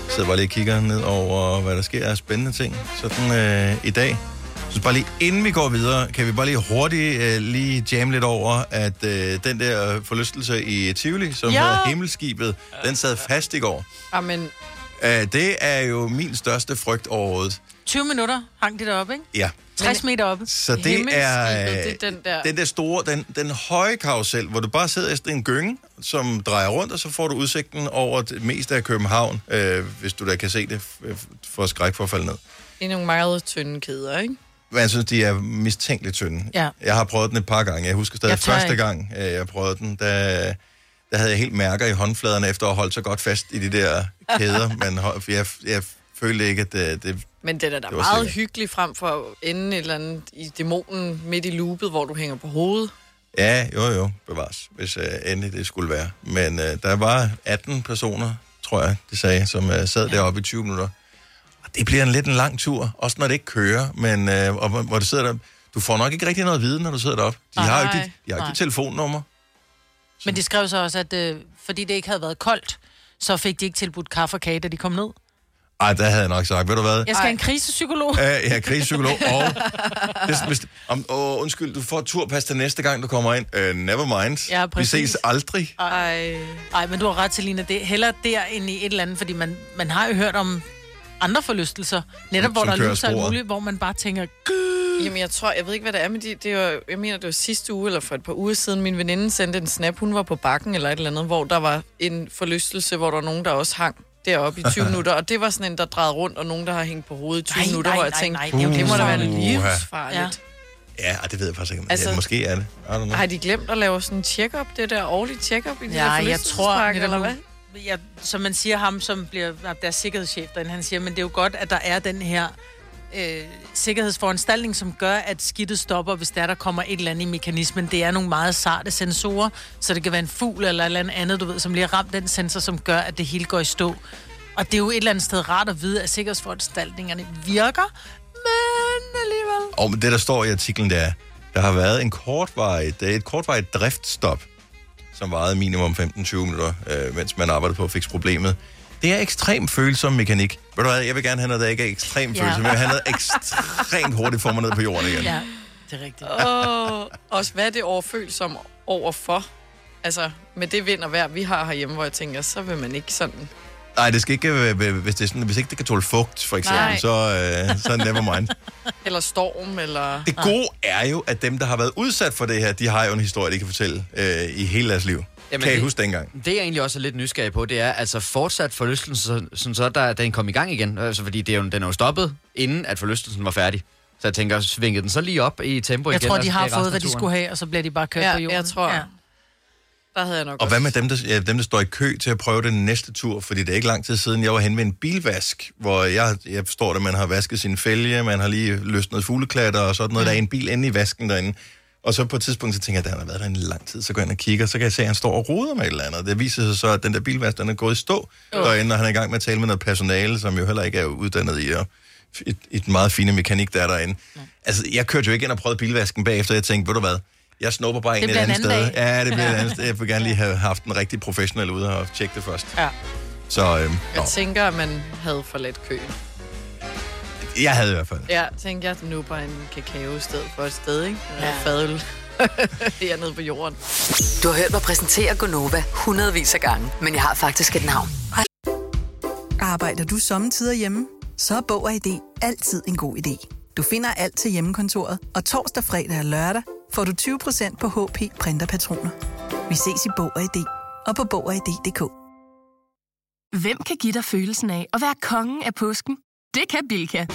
sidder bare lige og kigger ned over, hvad der sker af spændende ting. Sådan øh, i dag. Så bare lige inden vi går videre, kan vi bare lige hurtigt øh, lige jamme lidt over, at øh, den der forlystelse i Tivoli, som Ja. hedder Himmelskibet, den sad fast i går. Amen, Øh, det er jo min største frygt overhovedet. 20 minutter hang det deroppe, ikke? Ja. 60 meter oppe. Så det er, øh, det er den der... den der store, den, den høje karusel, hvor du bare sidder i en gynge, som drejer rundt, og så får du udsigten over det meste af København, øh, hvis du da kan se det, for skræk for at falde ned. Det er nogle meget tynde kæder, ikke? Men jeg synes, de er mistænkeligt tynde. Ja. Jeg har prøvet den et par gange. Jeg husker stadig Jeg første ikke. gang, øh, jeg prøvede den, der, der havde jeg helt mærker i håndfladerne, efter at have holdt så godt fast i de der kæder. Men jeg, jeg følte ikke, at det... det Men det er da Det var meget sikkert. hyggeligt frem for at ende et eller andet i dæmonen midt i loopet, hvor du hænger på hovedet. Ja, jo jo, bevares, hvis uh, endelig det skulle være. Men uh, der var 18 personer, tror jeg, det sagde, som uh, sad deroppe i 20 minutter. Og det bliver en lidt en lang tur, også når det ikke kører, men uh, og, hvor, du sidder der... Du får nok ikke rigtig noget viden, når du sidder deroppe. De har jo ikke dit, de har Nej. ikke dit telefonnummer. Men de skrev så også, at øh, fordi det ikke havde været koldt, så fik de ikke tilbudt kaffe og kage, da de kom ned. Ej, der havde jeg nok sagt, ved du hvad? Jeg skal have en krisepsykolog. Uh, ja, krigspsykolog. Og hvis, hvis, om, oh, undskyld, du får et turpas til næste gang, du kommer ind. Uh, never mind. Ja, Vi ses aldrig. Ej. Ej, men du har ret til, Lina. Det er hellere der end i et eller andet, fordi man, man har jo hørt om andre forlystelser. Netop, hvor Som der er kører lys og alt muligt, hvor man bare tænker, Jamen, jeg tror, jeg ved ikke, hvad det er, men de, det var, jeg mener, det var sidste uge, eller for et par uger siden, min veninde sendte en snap, hun var på bakken eller et eller andet, hvor der var en forlystelse, hvor der var nogen, der også hang deroppe i 20 minutter, og det var sådan en, der drejede rundt, og nogen, der har hængt på hovedet i 20 Nej, minutter, nej, hvor jeg nej, tænkte, nej, er jo det må da være livsfarligt. Ja, ej, det ved jeg faktisk ikke. Altså- Altså, ja, måske er det. Har de glemt at lave sådan en check-up, det der årlige check-up i de Ja, der jeg tror, eller hvad? Jeg, som man siger, ham som bliver der er sikkerhedschef derinde, han siger, men det er jo godt, at der er den her øh, sikkerhedsforanstaltning, som gør, at skidtet stopper, hvis der, der kommer et eller andet i mekanismen. Det er nogle meget sarte sensorer, så det kan være en fugl eller et eller andet du ved, som lige har ramt den sensor, som gør, at det hele går i stå. Og det er jo et eller andet sted rart at vide, at sikkerhedsforanstaltningerne virker, men alligevel. Og men det, der står i artiklen, det er, der har været en kortvarig, det er et kortvarigt driftstop, som varede minimum 15-20 minutter, øh, mens man arbejdede på at fikse problemet. Det er ekstremt følsom mekanik. Ved du hvad, jeg vil gerne have noget, der ikke er ekstremt Ja. følsom. Jeg vil have noget ekstremt hurtigt for mig ned på jorden igen. Ja, det er rigtigt. Åh, også hvad er det overfølsom overfor? Altså, med det vind og vejr, vi har herhjemme, hvor jeg tænker, så vil man ikke sådan... Nej, det skal ikke, øh, hvis, det er sådan, hvis ikke det kan tåle fugt, for eksempel, Nej. så, øh, så never mind. Eller storm, eller... Det gode er jo, at dem, der har været udsat for det her, de har jo en historie, de kan fortælle øh, i hele deres liv. Jamen, kan I det- huske dengang? Det jeg egentlig også er lidt nysgerrig på, det er altså fortsat forlystelsen, så, sådan så der, den kom i gang igen. Altså, fordi det er jo, den er jo stoppet, inden at forlystelsen var færdig. Så jeg tænker, svingede den så lige op i tempo Jeg igen? tror, og de har fået, hvad de skulle have, og så bliver de bare kørt Ja, på jorden. jeg tror- Ja. Der havde jeg nok Og hvad med dem der, ja, dem, der står i kø til at prøve den næste tur? Fordi det er ikke lang tid siden, jeg var hen ved en bilvask, hvor jeg, jeg forstår, at man har vasket sin fælge, man har lige løsnet fugleklatter og sådan noget. Der er en bil inde i vasken derinde. Og så på et tidspunkt, så tænker jeg, at han har været der en lang tid, så går jeg ind og kigger, så kan jeg se, at han står og roder med et eller andet. Det viser sig så, at den der bilvask, den er gået i stå Åh. derinde, og han er i gang med at tale med noget personale, som jo heller ikke er uddannet i at et, et meget fine mekanik, der er derinde. Altså, jeg kørte jo ikke ind og prøvede bilvasken bagefter, jeg tænkte, ved du hvad, jeg snupper bare ind et andet sted. dag. Ja, det bliver et andet sted. Jeg vil gerne lige have haft en rigtig professionel ude og tjekke det først. Ja. Så øhm, nå, Jeg tænker, at man havde for let kø. Jeg havde i hvert fald. Ja, tænker jeg, at nu bare en kakao i stedet for et sted, ikke? Ja. Ja. Fadøl hernede på jorden. Du har hørt mig præsentere Gonova hundredvis af gange, men jeg har faktisk et navn. Arbejder du sommetider hjemme? Så er Bog og ID altid en god idé. Du finder alt til hjemmekontoret, og torsdag, fredag og lørdag får du 20% på HP printerpatroner. Vi ses i Bog og ID og på Bog og ID.dk. Hvem kan give dig følelsen af at være kongen af påsken? Det kan Bilka!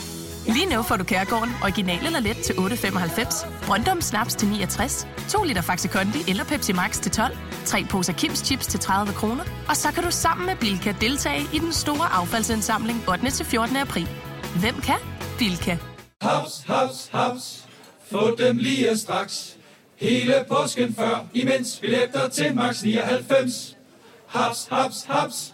Lige nu får du Kærgården original eller let til 8.95, Brøndum Snaps til 69, 2 liter Faxi Kondi eller Pepsi Max til 12, 3 poser Kims Chips til 30 kroner, og så kan du sammen med Bilka deltage i den store affaldsindsamling 8. til 14. april. Hvem kan? Bilka. Haps, haps, haps. Få dem lige straks. Hele påsken før, imens billetter til max 99. Haps, haps, haps.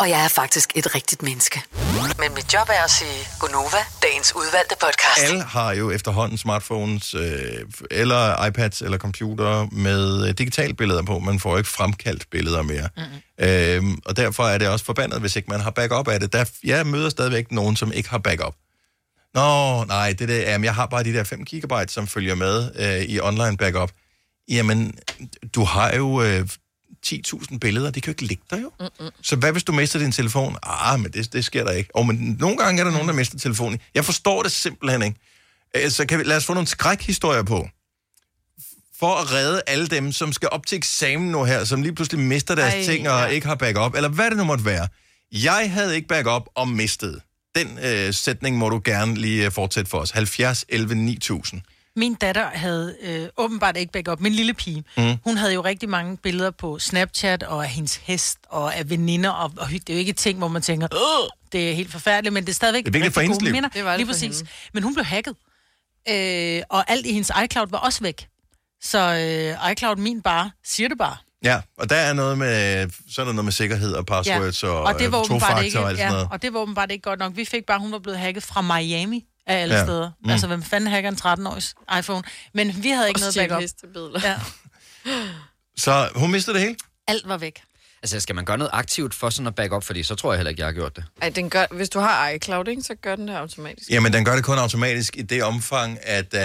Og jeg er faktisk et rigtigt menneske. Men mit job er at sige Gonova, dagens udvalgte podcast. Alle har jo efterhånden smartphones, øh, eller iPads, eller computer med øh, digitale billeder på. Man får ikke fremkaldt billeder mere. Mm. Øhm, og derfor er det også forbandet, hvis ikke man har backup af det. Der, jeg møder stadigvæk nogen, som ikke har backup. Nå, nej, det der, jamen, jeg har bare de der 5 GB, som følger med øh, i online backup. Jamen, du har jo øh, 10.000 billeder, de kan jo ikke ligge der jo. Mm-mm. Så hvad hvis du mister din telefon? Ah, men det, det sker der ikke. Og men nogle gange er der nogen, der mister telefonen. Jeg forstår det simpelthen ikke. Øh, Så kan vi, lad os få nogle skrækhistorier på. For at redde alle dem, som skal op til eksamen nu her, som lige pludselig mister deres Ej, ting og ja. ikke har backup, eller hvad det nu måtte være. Jeg havde ikke backup og mistet. Den øh, sætning må du gerne lige øh, fortsætte for os. 70 11 9000. Min datter havde øh, åbenbart ikke backup. Min lille pige, Mm. hun havde jo rigtig mange billeder på Snapchat, og af hendes hest, og af veninder, og, og det er jo ikke ting, hvor man tænker, Åh, det er helt forfærdeligt, men det er stadigvæk Det er for rigtig hendes gode liv. minder. Det var det Lige for præcis. hende. Men hun blev hacket, øh, og alt i hendes iCloud var også væk. Så øh, iCloud min bare siger det bare. Ja, og der er noget med, så er der noget med sikkerhed og passwords og, og det var øh, tofaktor ikke, og alt sådan ja, noget. og det var åbenbart ikke godt nok. Vi fik bare, hun var blevet hacket fra Miami af alle Ja. steder. Mm. Altså, hvem fanden hacker en 13-års iPhone? Men vi havde ikke Og noget backup. hestebilleder. Ja. Så hun mistede det hele? Alt var væk. Altså, skal man gøre noget aktivt for sådan at back up, fordi så tror jeg heller ikke, jeg har gjort det. Ej, den gør, hvis du har iCloud, ikke, så gør den det automatisk. Jamen, den gør det kun automatisk i det omfang, at, uh,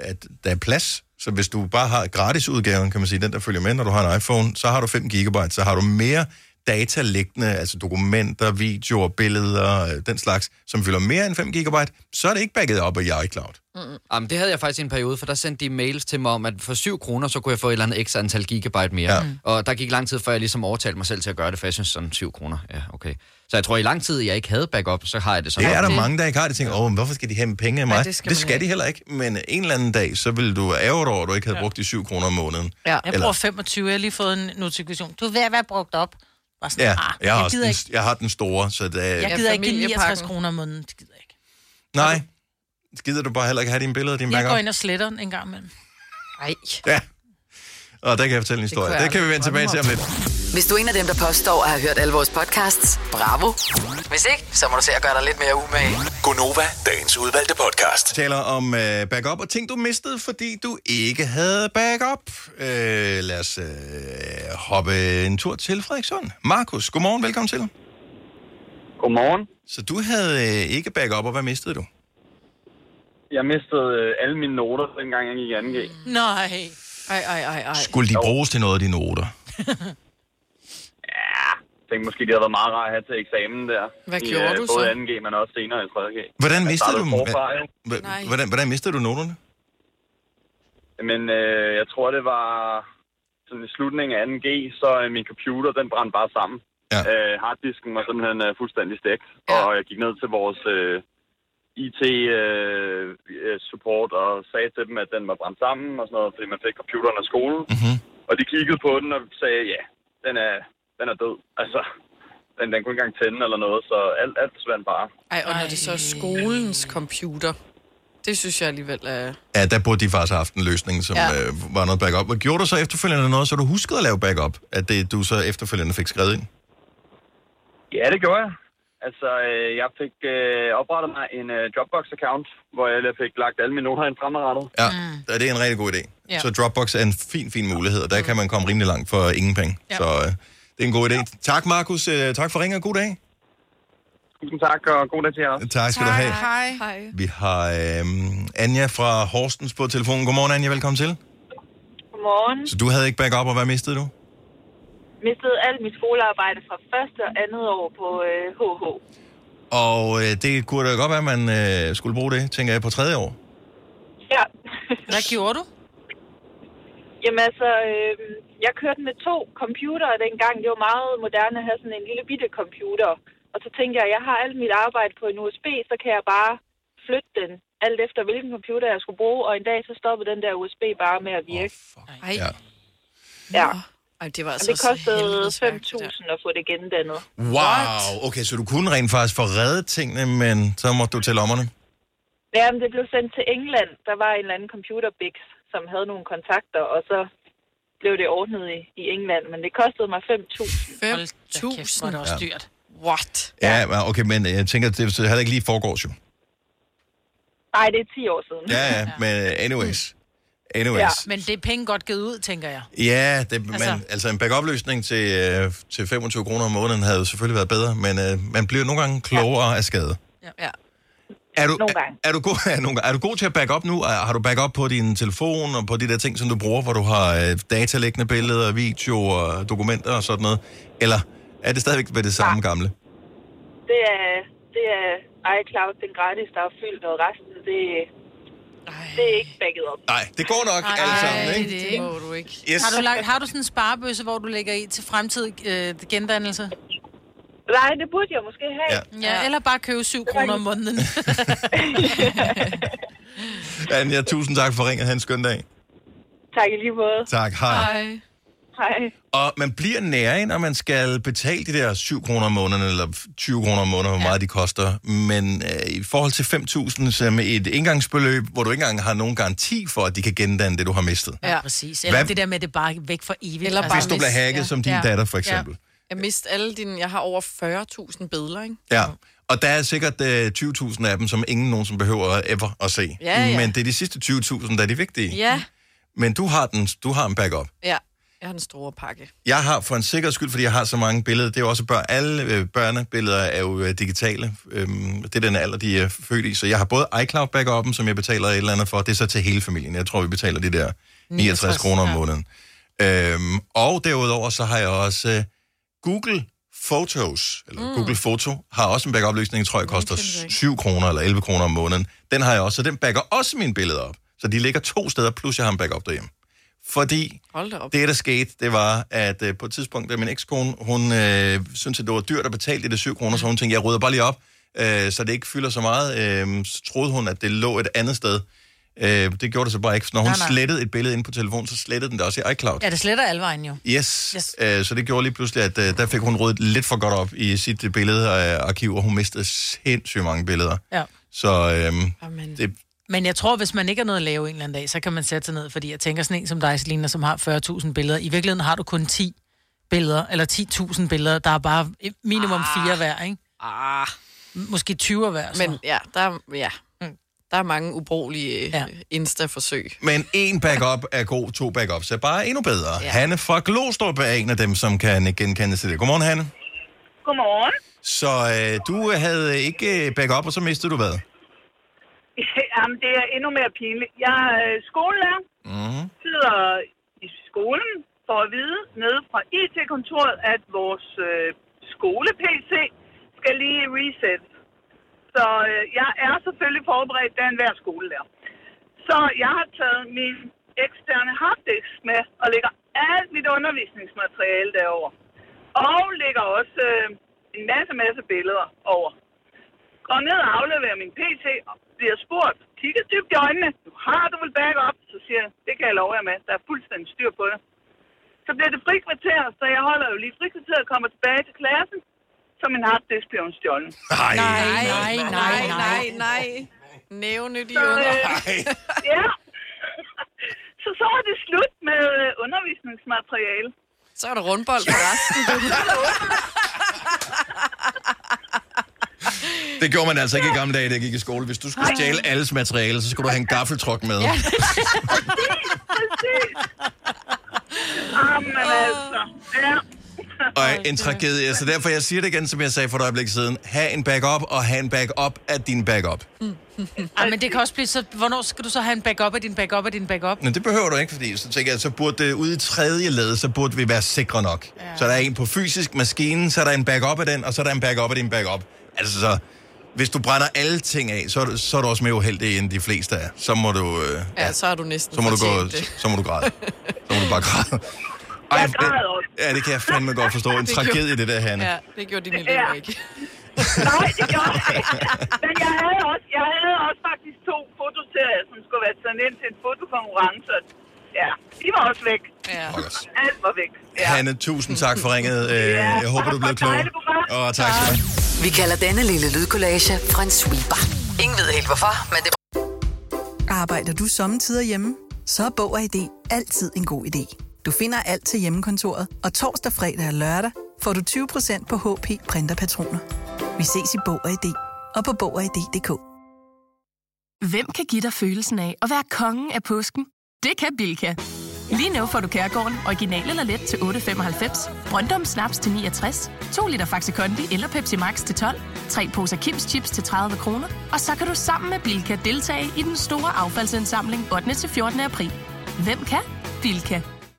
at der er plads. Så hvis du bare har gratisudgaven, kan man sige, den der følger med, når du har en iPhone, så har du 5 GB, så har du mere data liggende, altså dokumenter, videoer, billeder, øh, den slags, som fylder mere end 5 GB, så er det ikke backet op i iCloud. Mm. Jamen, det havde jeg faktisk i en periode, for der sendte de mails til mig om, at for 7 kroner, så kunne jeg få et eller andet ekstra antal gigabyte mere. Ja. Ja. Og der gik lang tid, før jeg ligesom overtalte mig selv til at gøre det, for jeg synes sådan 7 kroner, ja, okay. Så jeg tror, i lang tid, jeg ikke havde backup, så har jeg det sådan. Det er der mange, der ikke har det. Tænker, åh, hvorfor skal de have penge af mig? Ja, det skal, det skal de heller ikke. Men en eller anden dag, så vil du ærge dig over, at du ikke havde brugt de 7 kroner om måneden. Ja. Jeg Eller- bruger 25, jeg har lige fået en notifikation. Du er ved at være brugt op. Bare sådan, Ja, ah, jeg, har jeg, gider den, ikke, jeg har den store, så det er... jeg gider ikke give 69 kroner om måneden. Det gider jeg ikke. Nej, gider du bare heller ikke have dine billeder, din Jeg går ind og sletter den en gang imellem. Nej. Ja. Og der kan jeg fortælle en historie. Det, jeg kan vi vende tilbage til om lidt. Hvis du er en af dem, der påstår at have hørt alle vores podcasts, bravo. Hvis ikke, så må du se at gøre dig lidt mere umage. Gonova, dagens udvalgte podcast. Vi taler om uh, backup og ting, du mistede, fordi du ikke havde backup. Uh, lad os uh, hoppe en tur til Frederikssund. Markus, godmorgen, velkommen til. Godmorgen. Så du havde uh, ikke backup, og hvad mistede du? Jeg mistede øh, alle mine noter, dengang jeg gik i 2G. Nej. Ej, ej, ej, ej. Skulle de bruges til noget af dine noter? Jeg tænkte måske, de havde været meget rart at have til eksamen der. Hvad I, gjorde øh, du både så? 2G, men også senere i 3G. Hvordan Jeg mistede du? Forfra, Hvordan, hvordan mistede du noterne? Men øh, jeg tror, det var sådan i slutningen af 2G, så øh, min computer, den brændte bare sammen. Ja. Øh, harddisken var simpelthen øh, fuldstændig stegt, ja. og jeg gik ned til vores øh, IT-support og sagde til dem, at den var brændt sammen og sådan noget, fordi man fik computeren af skolen. Mm-hmm. Og de kiggede på den og sagde, ja, den er, den er død. Altså, den, den kunne ikke engang tænde eller noget, så alt, alt forsvandt bare. Ej, og når det så er skolens computer, det synes jeg alligevel er... Ja, der burde de faktisk have haft en løsning, som Ja. øh, var noget backup. Hvad gjorde du så efterfølgende noget, så du huskede at lave backup? At det du så efterfølgende fik skrevet ind? Ja, det gjorde jeg. Altså, øh, jeg fik øh, oprettet mig en øh, Dropbox-account, hvor jeg fik lagt alle mine noter ind fremadrettet. Ja, mm. det er en rigtig god idé. Ja. Så Dropbox er en fin, fin mulighed, og der kan man komme rimelig langt for ingen penge. Ja. Så øh, det er en god idé. Tak, Markus. Øh, tak for ringen, og god dag. Tusind tak, og god dag til jer. Tak skal du have. Hej. Hej. Vi har øhm, Anja fra Horstens på telefonen. Godmorgen, Anja. Velkommen til. Godmorgen. Så du havde ikke backup, og hvad mistede du? Mistede alt mit skolearbejde fra første og andet år på øh, HH. Og øh, det kunne da godt være, at man øh, skulle bruge det, tænker jeg, på tredje år. Ja. Hvad gjorde du? Jamen altså, øh, jeg kørte med to computere dengang. Det var meget moderne at have sådan en lille bitte computer. Og så tænkte jeg, jeg har alt mit arbejde på en USB, så kan jeg bare flytte den alt efter hvilken computer jeg skulle bruge. Og en dag så stoppede den der USB bare med at virke. Ej. Ja. Ja. Ej, det var Og altså det kostede værk, det der. 5.000 at få det gendannet. Wow, okay, så du kunne rent faktisk få reddet tingene, men så måtte du til lommerne. Jamen, det blev sendt til England. Der var en eller anden computerbix, som havde nogle kontakter, og så blev det ordnet i, i England. Men det kostede mig 5.000. 5.000? Hvor er det også Ja. dyrt. What? Ja, men okay, men jeg tænker, det er heller ikke lige foregårs jo. Nej, det er 10 år siden. Ja, ja, men anyways. Anyways. Ja. Men det er penge godt givet ud, tænker jeg. Ja, det, altså. Altså- Man, altså en backup-løsning til, øh, til 25 kroner om måneden havde jo selvfølgelig været bedre, men øh, man bliver nogle gange klogere ja. af skade. Ja. Er du, Nogle er, gange. er, du god, er, nogle, er du god til at backup nu? Er, har du backup på din telefon og på de der ting, som du bruger, hvor du har øh, dataliggende billeder, videoer, dokumenter og sådan noget? Eller er det stadigvæk ved det samme gamle? Det er, det er iCloud, den gratis, der er fyldt, og resten, det, det er ikke backet op. Nej, det går nok Ej, alle sammen, er ikke? det, Det må du ikke. Yes. Har du, lagt, har du sådan en sparebøsse, hvor du lægger i til fremtidig øh, gendannelse? Nej, det burde jeg måske have. Ja. Ja, eller bare købe 7 kroner om måneden. Anja, tusind tak for ringet. Ha' en skøn dag. Tak i lige måde. Tak, hej. Hej. Hej. Og man bliver nære, når man skal betale de der 7 kroner om måneden, eller 20 kroner om måneden, hvor meget de koster. Men øh, i forhold til 5.000 så med et indgangsbeløb, hvor du ikke engang har nogen garanti for, at de kan gendanne det, du har mistet. Ja, præcis. Eller Hvad- det der med, at det bare er væk for evigt. Eller bare Hvis du bliver hacket ja. som din Ja. datter, for eksempel. Jeg mistede alle dine... Jeg har over 40.000 billeder, ikke? Ja. Og der er sikkert øh, 20.000 af dem, som ingen nogensinde behøver ever at se. Ja, ja. Men det er de sidste 20.000, der er de vigtige. Ja. Men du har, den, du har en backup. Ja. Jeg har den store pakke. Jeg har for en sikkerheds skyld, fordi jeg har så mange billeder, det er jo også børn, alle øh, børnebilleder er jo øh, digitale. Øhm, det er den alder, de er født i. Så jeg har både iCloud backupen, som jeg betaler et eller andet for, det er så til hele familien. Jeg tror, vi betaler de der 69 69, kroner om måneden. Øhm, og derudover så har jeg også øh, Google Photos, eller mm. Google Foto, har også en backup-løsning, tror jeg koster 7 kroner eller 11 kroner om måneden. Den har jeg også, så den backer også mine billeder op. Så de ligger to steder, plus jeg har en backup derhjemme. Fordi det, der skete, det var, at øh, på et tidspunkt, da min ekskone, hun øh, syntes, at det var dyrt at betale de der 7 kroner, så hun tænkte, jeg rydder bare lige op, øh, så det ikke fylder så meget. Øh, så troede hun, at det lå et andet sted. Øh, det gjorde det så bare ikke. Når hun Nej, nej. slettede et billede ind på telefonen, så slettede den det også i iCloud. Ja, det sletter alle vejen jo. Yes, Yes. Øh, så det gjorde lige pludselig, at øh, der fik hun ryddet lidt for godt op i sit øh, billedearkiv, og hun mistede sindssygt mange billeder. Ja. Så øh, det, Men jeg tror, hvis man ikke har noget at lave en eller anden dag, så kan man sætte sig ned, fordi jeg tænker sådan en som dig, Selina, som har 40.000 billeder. I virkeligheden har du kun 10 billeder, eller 10.000 billeder, der er bare minimum Ah. fire hver, ikke? Ah. Måske 20 hver, så. Men ja, der, er- ja. Der er mange ubrugelige ja. Insta-forsøg. Men en backup er god, to backups er bare endnu bedre. Ja. Hanne fra Glostrup er en af dem, som kan genkende til det. Godmorgen, Hanne. Godmorgen. Så øh, du havde ikke øh, backup, og så mistede du hvad? Jamen, det er endnu mere pinligt. Jeg er øh, skolelærer, Mm-hmm. sidder i skolen for at vide nede fra IT-kontoret, at vores øh, skole-PC skal lige reset. Så øh, jeg er selvfølgelig forberedt, da en hver skolelærer. Så jeg har taget min eksterne harddisk med og lægger alt mit undervisningsmateriale derover. Og lægger også øh, en masse, masse billeder over. Går ned og afleverer min PC og bliver spurgt, kigger dybt i øjnene, nu har du vel backup? Så siger jeg, det kan jeg love jer med, der er fuldstændig styr på det. Så bliver det frikvarter, så jeg holder jo lige frikvarteret og kommer tilbage til klassen, så min harddisk bliver stjålet. Nej, nej, nej, nej, nej, nej. Nævnyttige Så, unger. øh, ja. Så så er det slut med øh, undervisningsmateriale. Så er der rundbold for resten. Det gjorde man altså ikke i gamle dage, da jeg gik i skole. Hvis du skulle stjæle alles materiale, så skulle du have en gaffeltruck med. Ja. Præcis. Jamen altså, ja. Og en tragedie. Så derfor, jeg siger det igen, som jeg sagde for et øjeblik siden. Ha' en backup, og have en backup af din backup. Ej, men det kan også blive så... Hvornår skal du så have en backup af din backup af din backup? Men det behøver du ikke, fordi så tænker jeg, så burde det ude i tredje led, så burde vi være sikre nok. Ja. Så der er en på fysisk maskine, så er der en backup af den, og så er der en backup af din backup. Altså så, hvis du brænder alle ting af, så er du, så er du også mere uheldig end de fleste er. Så må du, øh, Ja, så har du næsten så må du gå, det. så må du græde. Så må du bare græde. Ej, Jeg græder også. Ja, det kan jeg fandme godt forstå. En Det gjorde- tragedie, det der, Hanne. Ja, det gjorde dine elever ikke. Nej, det gjorde jeg ikke. Men jeg havde, også, jeg havde også faktisk to fotoserier, som skulle være sendt ind til en fotokonkurrence. Ja, de var også væk. Ja. Alt var væk. Ja. Hanne, tusind tak for ringet. Øh, Jeg håber, du blev klog. Og tak skal du. Vi kalder denne lille lydkollage en sweeper. Ingen ved helt hvorfor, men det... Arbejder du sommetider hjemme? Så er Bog og ID altid en god idé. Du finder alt til hjemmekontoret, og torsdag, fredag og lørdag får du 20% på HP printerpatroner. Vi ses i Bog og ID og på Bog og ID.dk. Hvem kan give dig følelsen af at være kongen af påsken? Det kan Bilka! Lige nu får du Kærgården original eller let til 8.95, Brøndum Snaps til 69, 2 liter Faxi Kondi eller Pepsi Max til 12, 3 poser Kims Chips til 30 kroner, og så kan du sammen med Bilka deltage i den store affaldsindsamling 8. til 14. april. Hvem kan? Bilka.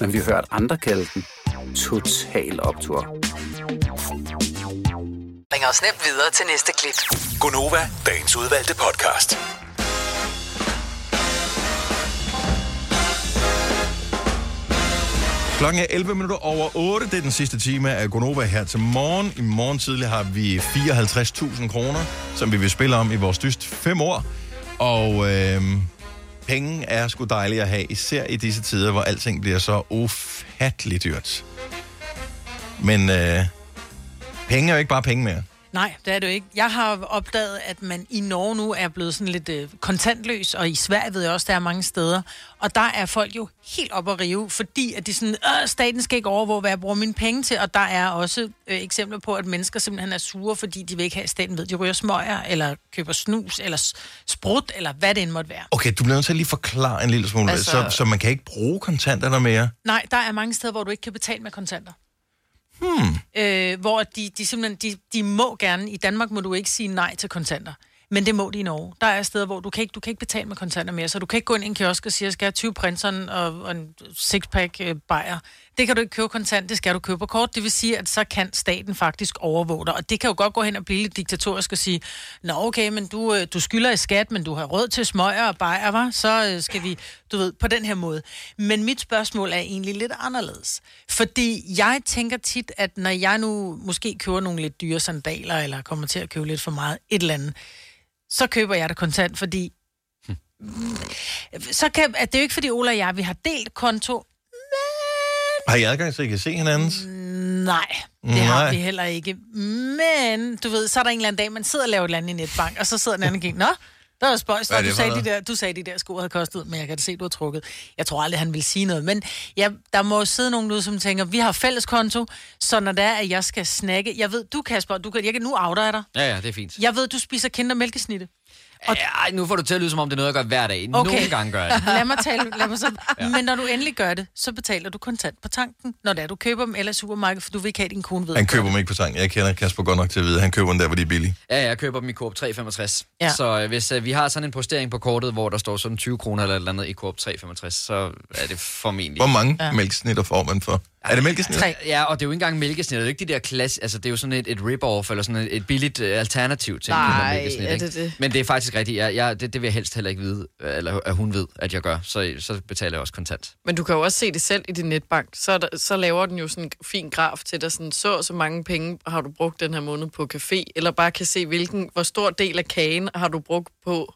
men vi har hørt andre kalde den Total Optor. Ring os nemt videre til næste klip. Gonova, dagens udvalgte podcast. Klokken er 11 minutter over 8. Det er den sidste time af Gonova her til morgen. I morgen tidlig har vi 54.000 kroner, som vi vil spille om i vores dyst fem år. Og øh, penge er sgu dejlige at have, især i disse tider, hvor alting bliver så ufatteligt dyrt. Men øh, penge er jo ikke bare penge mere. Nej, det er det jo ikke. Jeg har opdaget, at man i Norge nu er blevet sådan lidt øh, kontantløs, og i Sverige ved jeg også, der er mange steder. Og der er folk jo helt op at rive, fordi at de sådan, øh, staten skal ikke overvåge, hvad jeg bruger mine penge til. Og der er også øh, eksempler på, at mennesker simpelthen er sure, fordi de vil ikke have, at staten ved, de ryger smøger, eller køber snus, eller sprut, eller hvad det end måtte være. Okay, du bliver nødt til at lige forklare en lille smule, altså... Altså- så, så man kan ikke bruge kontanter mere. Nej, der er mange steder, hvor du ikke kan betale med kontanter. Hmm. øh, hvor de, de simpelthen, de, de må gerne, i Danmark må du ikke sige nej til kontanter, men det må de i Norge. Der er steder, hvor du kan ikke, du kan ikke betale med kontanter mere, så du kan ikke gå ind i en kiosk og sige, jeg skal have 20 prinseren og, og en sixpack øh, bajer. Det kan du ikke købe kontant, det skal du købe på kort. Det vil sige, at så kan staten faktisk overvåge dig. Og det kan jo godt gå hen og blive lidt diktatorisk og sige, nå okay, men du, øh, du skylder i skat, men du har råd til smøger og bajer, var? så øh, skal vi, du ved, på den her måde. Men mit spørgsmål er egentlig lidt anderledes. Fordi jeg tænker tit, at når jeg nu måske køber nogle lidt dyre sandaler, eller kommer til at købe lidt for meget et eller andet, så køber jeg det kontant, fordi... Så kan, at det er jo ikke, fordi Ola og jeg, vi har delt konto. Har I adgang, så I kan se hinandens? Nej, det Nej. har vi heller ikke. Men, du ved, så er der en eller anden dag, man sidder og laver et eller andet i netbank, og så sidder den anden og kigger, nå, der var spøjs, er du sagde, de der, du sagde, de der sko havde kostet, men jeg kan da se, du har trukket. Jeg tror aldrig, han vil sige noget. Men ja, der må jo sidde nogen ude, som tænker, vi har fælles konto, så når det er, at jeg skal snakke... Jeg ved, du Kasper, du kan, jeg kan nu outer jeg dig. Ja, ja, det er fint. Jeg ved, du spiser kinder mælkesnitte. Og... Ja, nu får du til at lyde, som om det er noget, jeg gør hver dag. Okay. Nogle gange gør jeg det. lad mig tale, lad mig så. ja. Men når du endelig gør det, så betaler du kontant på tanken, når det er, du køber dem eller i supermarkedet, for du vil ikke have, at din kone ved. Han køber dem ikke på tang. Jeg kender Kasper godt nok til at vide, han køber dem der, hvor de er billige. Ja, jeg køber dem i Coop 365. Ja. Så øh, hvis øh, vi har sådan en postering på kortet, hvor der står sådan 20 kroner eller et eller andet i Coop 365, så er det formentlig... Hvor mange Ja. mælkesnitter får man for? Er det mælkesnitter? Ja, og det er jo ikke engang mælkesnit. Det er jo ikke de der klasse... Altså, det er jo sådan et, et rip-off, eller sådan et, et billigt uh, alternativ til Nej, mælkesnit. er det det? Men det er faktisk rigtigt. Jeg, jeg, det, det vil jeg helst heller ikke vide, eller at hun ved, at jeg gør. Så, så betaler jeg også kontant. Men du kan jo også se det selv i din netbank. Så, er der, så laver den jo sådan en fin graf til dig, sådan, så så mange penge har du brugt den her måned på café, eller bare kan se, hvilken, hvor stor del af kagen har du brugt på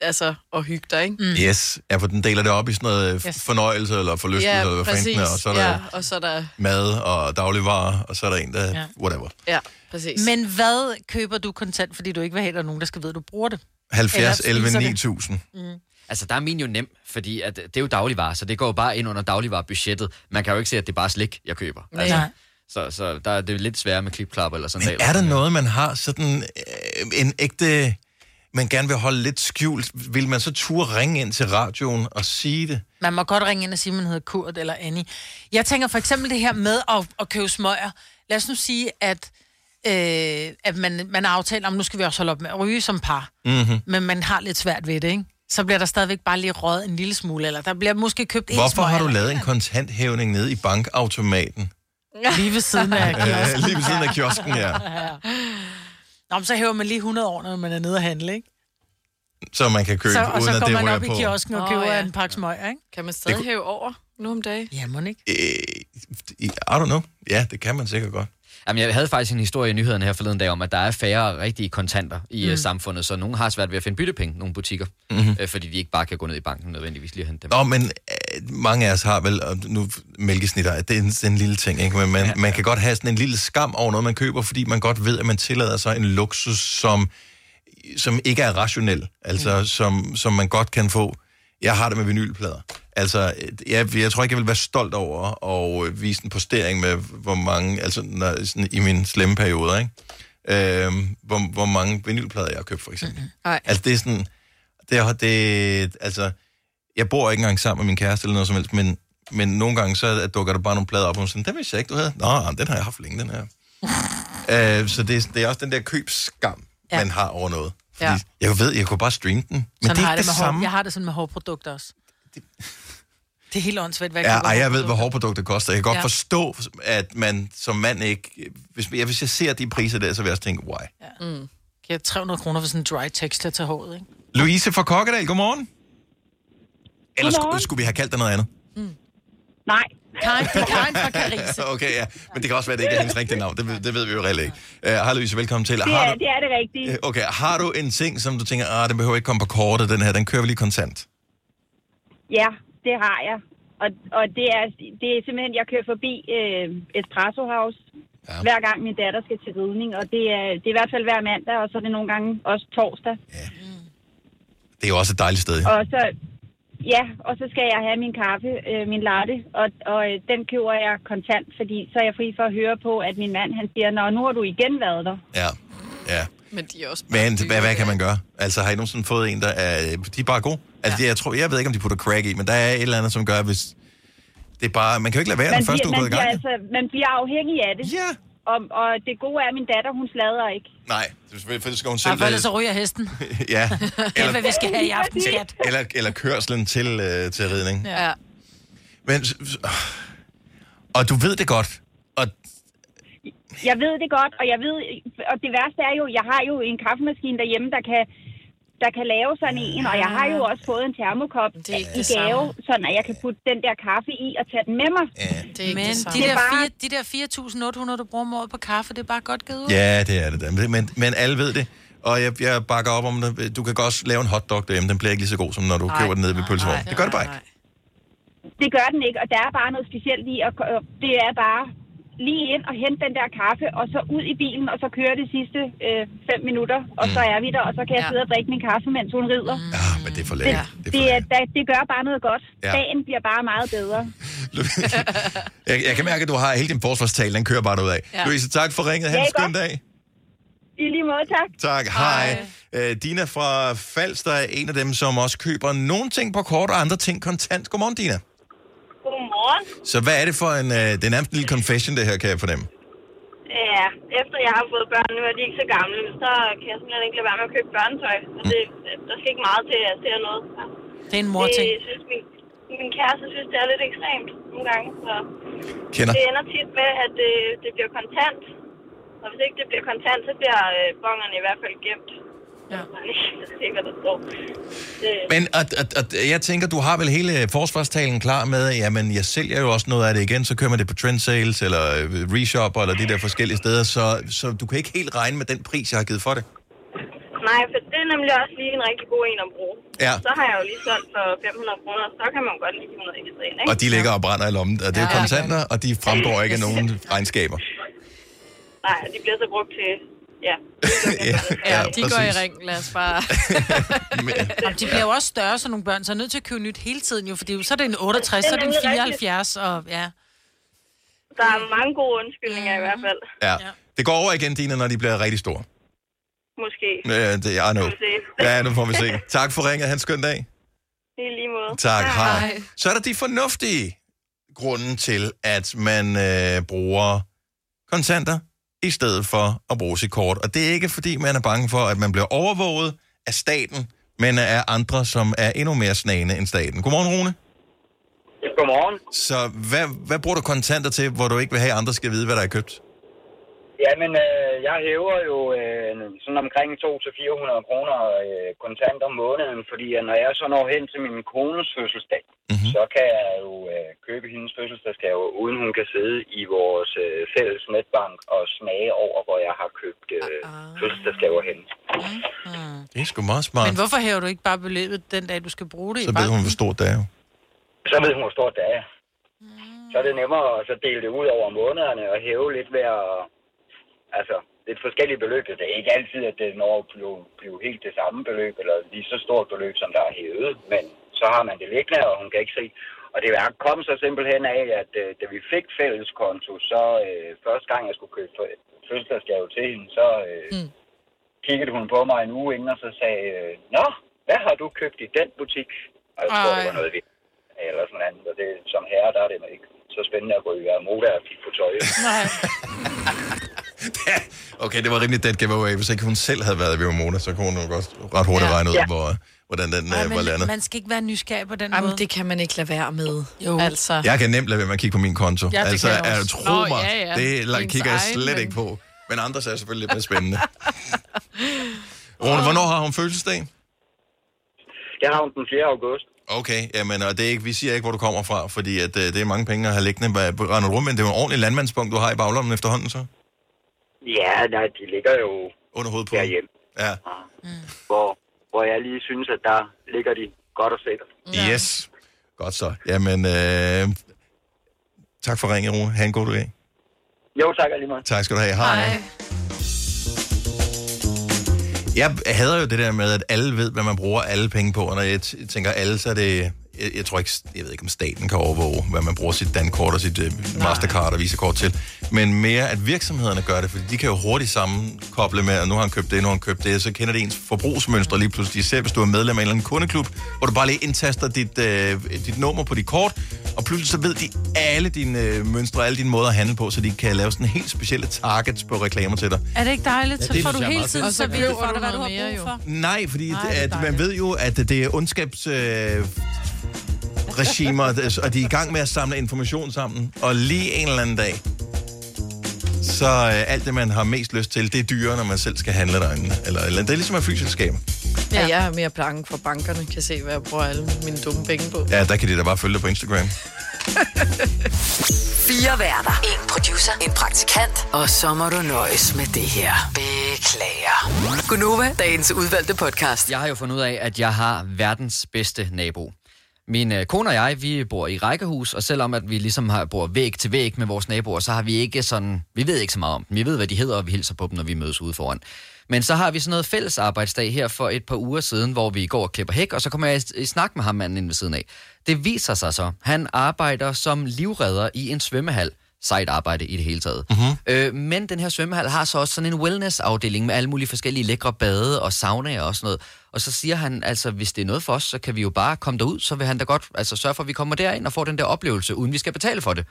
altså, at hygge dig, ikke? Mm. Yes, ja, for den deler det op i sådan noget yes. Yes. fornøjelse eller forlystelse, Ja, eller hvad præcis. fanden er, og så er der ja, og så er der... mad og dagligvarer, og så er der en, der Ja. whatever. Ja, præcis. Men hvad køber du kontant, fordi du ikke vil have, at der er nogen, der skal vide, at du bruger det? 70, Eller 11, spiser det? 9000. Mm. Altså, der er min jo nem, fordi at det er jo dagligvarer, så det går jo bare ind under dagligvarebudgettet. Man kan jo ikke se, at det er bare slik, jeg køber. Altså, Nej. så, så der er det lidt sværere med klipklapper eller sådan Men er der noget, man har sådan øh, en ægte, man gerne vil holde lidt skjult? Vil man så turde ringe ind til radioen og sige det? Man må godt ringe ind og sige, at man hedder Kurt eller Annie. Jeg tænker for eksempel det her med at, at købe smøger. Lad os nu sige, at, øh, at man, man aftalt om, nu skal vi også holde op med at ryge som par. Mm-hmm. Men man har lidt svært ved det, ikke? Så bliver der stadigvæk bare lige røget en lille smule, eller der bliver måske købt en Hvorfor smøg, har du lavet en kontanthævning nede i bankautomaten? Lige ved siden af Øh, kiosken. lige ved siden af kiosken, ja. Nå, men så hæver man lige 100 år, når man er nede og handle, ikke? Så man kan købe, så, og uden så at går det man ryger op i på. kiosken og Åh, køber ja. en pakke smøg, ikke? Kan man stadig Det kunne- hæve over nu om dagen? Ja, må ikke? I don't know. Ja, det kan man sikkert godt. Jamen, jeg havde faktisk en historie i nyhederne her forleden dag om, at der er færre rigtige kontanter i Mm. mm. samfundet, så nogen har svært ved at finde byttepenge, nogle butikker, Mhm. mm-hmm. øh, fordi de ikke bare kan gå ned i banken nødvendigvis lige og hente dem. Nå, men øh, mange af os har vel, og nu mælkesnitter, det er en, en lille ting, ikke? men man, ja. man kan godt have sådan en lille skam over noget, man køber, fordi man godt ved, at man tillader sig en luksus, som, som ikke er rationel, altså mm. som, som man godt kan få. Jeg har det med vinylplader. Altså, øh, jeg, jeg tror ikke, jeg vil være stolt over at øh, vise en postering med, hvor mange, altså når, sådan, i min slemme perioder, ikke? Øhm, hvor, hvor mange vinylplader jeg har købt, for eksempel. Nej. Altså, det er sådan... Det, er- det, altså, jeg bor ikke engang sammen med min kæreste eller noget som helst, men, men nogle gange så dukker der bare nogle plader op, og sådan, den vidste jeg ikke, du havde. Nå, den har jeg haft længe, den her. øh, så det, er- det er også den der købsskam, ja. man har over noget. Fordi Ja. ja. Jeg ved, jeg kunne bare streame den, men Sådan det er har ikke jeg det, med hår. samme. Jeg har det sådan med hårprodukter også. Det er helt åndssvagt, hvad Ja, køber ej, jeg ved, hvad hårprodukter koster. Jeg kan godt Ja. ja. forstå, at man som mand ikke... Hvis, jeg, hvis jeg ser de priser der, så vil jeg også tænke, why? Mm. Giver 300 kroner for sådan en dry texture til håret, ikke? Louise fra Kokkedal, godmorgen. Eller Godmorgen. skulle, skulle vi have kaldt dig noget andet? Nej. Karin, det er Karin fra Carise. okay, ja. Men det kan også være, at det ikke er hendes rigtige navn. Det, ved- det ved vi jo reelt ikke. Uh, hej Louise, velkommen til. Det Har er, du, det er det rigtige. Øh, okay, har du en ting, som du tænker, ah, den behøver ikke komme på kortet, den her, den kører vi lige kontant? Ja, det har jeg. Og, og det, er, det er simpelthen, jeg kører forbi øh, Espresso House, ja. hver gang min datter skal til ridning. Og det er, det er i hvert fald hver mandag, og så er det nogle gange også torsdag. Det er jo også et dejligt sted. Og så, ja, og så skal jeg have min kaffe, øh, min latte, og, og øh, den køber jeg kontant, fordi så er jeg fri for at høre på, at min mand han siger, Nå, nu har du igen været der. Ja, ja. Men de er også Men hvad, hvad kan man gøre? Altså, har I nogensinde fået en, der er... De er bare gode. Altså, ja. jeg, tror, jeg ved ikke, om de putter crack i, men der er et eller andet, som gør, hvis... Det er bare... Man kan jo ikke lade være, Man den første, du bliver, er man, gået i gang. altså, man bliver afhængig af det. Ja. Og, og det gode er, at min datter, hun slader ikke. Nej, for det skal hun selv... for ellers så ryger hesten. ja. Det er, hvad vi skal have i aften, skat. Eller, eller kørslen til, øh, til ridning. Ja. Men, og du ved det godt. Og Jeg ved det godt, og jeg ved, og det værste er jo, jeg har jo en kaffemaskine derhjemme, der kan, der kan lave sådan en, og jeg har jo også fået en termokop det er i gave, samme. sådan at jeg kan putte den der kaffe i og tage den med mig. Ja. Det er ikke Men det samme. de er der, bare- fire, de der 4.800, du bruger om året på kaffe, det er bare godt givet ud. Ja, det er det da. Men, men, alle ved det. Og jeg, jeg bakker op om det. Du kan godt lave en hotdog derhjemme. Den bliver ikke lige så god, som når du Nej, køber den nede ved pølsevognen. Det gør det bare ikke. Det gør den ikke, og der er bare noget specielt i, og det er bare lige ind og hente den der kaffe, og så ud i bilen, og så køre de sidste øh, fem minutter, og mm. så er vi der, og så kan jeg sidde og drikke min kaffe, mens hun rider. Mm. Ja, men det er for lækkert. Det, det, er, det, det gør bare noget godt. Ja. Dagen bliver bare meget bedre. jeg, jeg kan mærke, at du har hele din forsvarstale. Den kører bare ud af. Ja. Ja. Louise, tak for ringet. Ha' Ja, en skøn dag. I lige måde, tak. Tak. Hej. Øh, Dina fra Falster er en af dem, som også køber nogle ting på kort og andre ting kontant. Godmorgen, Dina. Godmorgen. Så hvad er det for en... Øh, det er nærmest en lille confession, det her, kan jeg fornemme. Ja, efter jeg har fået børn, nu er de ikke så gamle, så kan jeg simpelthen ikke lade være med at købe børnetøj. Og det, der skal ikke meget til, at jeg ser noget. Det er en morting. Det synes min, min kæreste synes, det er lidt ekstremt nogle gange. Så Kender. det ender tit med, at det, det bliver kontant. Og hvis ikke det bliver kontant, så bliver øh, bongerne i hvert fald gemt. Ja. Der står. Det, Men at, at, at, jeg tænker, du har vel hele forsvarstalen klar med, jamen jeg sælger jo også noget af det igen, så kører man det på trend sales, eller øh, reshopper, eller de der forskellige steder, så, så du kan ikke helt regne med den pris, jeg har givet for det. Nej, for det er nemlig også lige en rigtig god en at bruge. Ja. Så har jeg jo lige solgt for 500 kroner, så kan man godt lige give noget ekstra ind, ikke? Og de ligger og brænder i lommen. Og det er jo Ja. kontanter, og de fremgår ikke af nogen regnskaber. Nej, de bliver så brugt til... Ja. ja, Ja, de går i præcis. ring. Lad os bare... Jamen, de bliver jo også større, så nogle børn, så er nødt til at købe nyt hele tiden jo, fordi så er det en 68, så er det en Det er nemlig 74, og ja. Der er mange gode undskyldninger i hvert fald. Ja. Det går over igen, Dina, når de bliver rigtig store. Måske. Ja, det, får se. Ja, nu får vi se. Tak for ringet. Han skøn dag. I lige måde. Tak, hej. Så er der de fornuftige grunde til, at man øh, bruger kontanter i stedet for at bruge sit kort. Og det er ikke, fordi man er bange for, at man bliver overvåget af staten, men af andre, som er endnu mere snagende end staten. Godmorgen, Rune. Godmorgen. Så hvad, hvad bruger du kontanter til, hvor du ikke vil have, at andre skal vide, hvad der er købt? Jamen, øh, jeg hæver jo øh, sådan omkring 200-400 kroner øh, kontant om måneden, fordi at når jeg så når hen til min kones fødselsdag, mm-hmm. så kan jeg jo øh, købe hendes fødselsdagsgave, uden hun kan sidde i vores øh, fælles netbank og smage over, hvor jeg har købt øh, fødselsdagsgaver hen. Det er sgu meget smart. Men hvorfor hæver du ikke bare beløbet den dag, du skal bruge det i Så ved banken? hun, hvor stort det er jo. Så ved hun, hvor stort det er. Så er det nemmere at så dele det ud over månederne og hæve lidt ved at... Altså, lidt forskellige beløb. Det er ikke altid, at det når at blive, blive helt det samme beløb, eller lige så stort beløb, som der er hævet. Men så har man det liggende, og hun kan ikke se. Og det kom så simpelthen af, at øh, da vi fik fælles konto, så øh, første gang, jeg skulle købe fø- fødselsdagsgave til hende, så øh, mm. kiggede hun på mig en uge inden, og så sagde, øh, Nå, hvad har du købt i den butik? Og jeg tror, det var noget, vi eller sådan noget andet. Og det, som herre, der er det ikke så spændende at gå i moda og kigge på tøj. Nej. Okay, det var rimelig dead giveaway. Hvis ikke hun selv havde været ved Moda, så kunne hun nok også ret hurtigt Ja. regne ud, Ja. hvor, hvordan den Ej, øh, var landet. men man skal ikke være nysgerrig på den Jamen, måde. det kan man ikke lade være med. Jo. Altså. Jeg kan nemt lade være med at kigge på min konto. Ja, det altså, kan jeg er, også. tro Nå, mig, ja, ja. det Ens kigger jeg slet men- ikke på. Men andres er selvfølgelig lidt mere spændende. Rune, hvornår har hun fødselsdag? Jeg har hun den 4. august. Okay, jamen, og det er ikke, vi siger ikke, hvor du kommer fra, fordi at, øh, det er mange penge at have liggende. Hvad render du rundt, men det er jo en ordentlig landmandspunkt, du har i baglommen efterhånden, så? Ja, nej, de ligger jo Under hovedet på derhjemme. Ja. Hvor, hvor jeg lige synes, at der ligger de godt og sikkert. Yes. Godt så. Jamen, øh, tak for ringen, Rune. Ha' en god dag. Jo, tak alligevel. Tak skal du have. Hej. Hej. Jeg hader jo det der med, at alle ved, hvad man bruger alle penge på, og når jeg tænker alle, så er det... Jeg, jeg tror ikke, jeg ved ikke, om staten kan overvåge, hvad man bruger sit dankort og sit uh, Mastercard og Visa-kort til. Men mere, at virksomhederne gør det, fordi de kan jo hurtigt sammenkoble med, at nu har han købt det, nu har han købt det, så kender de ens forbrugsmønstre lige pludselig. Selv hvis du er medlem af en eller anden kundeklub, hvor du bare lige indtaster dit, uh, dit nummer på dit kort, og pludselig så ved de alle dine uh, mønstre, alle dine måder at handle på, så de kan lave sådan helt specielle targets på reklamer til dig. Er det ikke dejligt? Ja, Så det får du hele tiden så køber for dig, du hvad du har mere, brug for. Nej, fordi Nej, det at man ved jo, at det er ondskabs... Øh, regimer, og de er i gang med at samle information sammen, og lige en eller anden dag, så øh, alt det, man har mest lyst til, det er dyrere, når man selv skal handle derinde. Eller, eller det er ligesom at flyselskab. Ja. ja, jeg er mere bange for bankerne, kan se, hvad jeg bruger alle mine dumme penge på. Ja, der kan de da bare følge dig på Instagram. Fire værter. En producer. En praktikant. Og så må du nøjes med det her. Beklager. Gunova, dagens udvalgte podcast. Jeg har jo fundet ud af, at jeg har verdens bedste nabo. Min øh, kone og jeg, vi bor i rækkehus, og selvom at vi ligesom har, bor væg til væg med vores naboer, så har vi ikke sådan, vi ved ikke så meget om dem. Vi ved, hvad de hedder, og vi hilser på dem, når vi mødes ude foran. Men så har vi sådan noget fælles arbejdsdag her for et par uger siden, hvor vi går og klipper hæk, og så kommer jeg i, i snak med ham manden inde ved siden af. Det viser sig så, han arbejder som livredder i en svømmehal. Sejt arbejde i det hele taget. Mm-hmm. Øh, men den her svømmehal har så også sådan en wellness-afdeling med alle mulige forskellige lækre bade og saunaer og sådan noget. Og så siger han, altså hvis det er noget for os, så kan vi jo bare komme derud, så vil han da godt altså, sørge for, at vi kommer derind og får den der oplevelse, uden vi skal betale for det.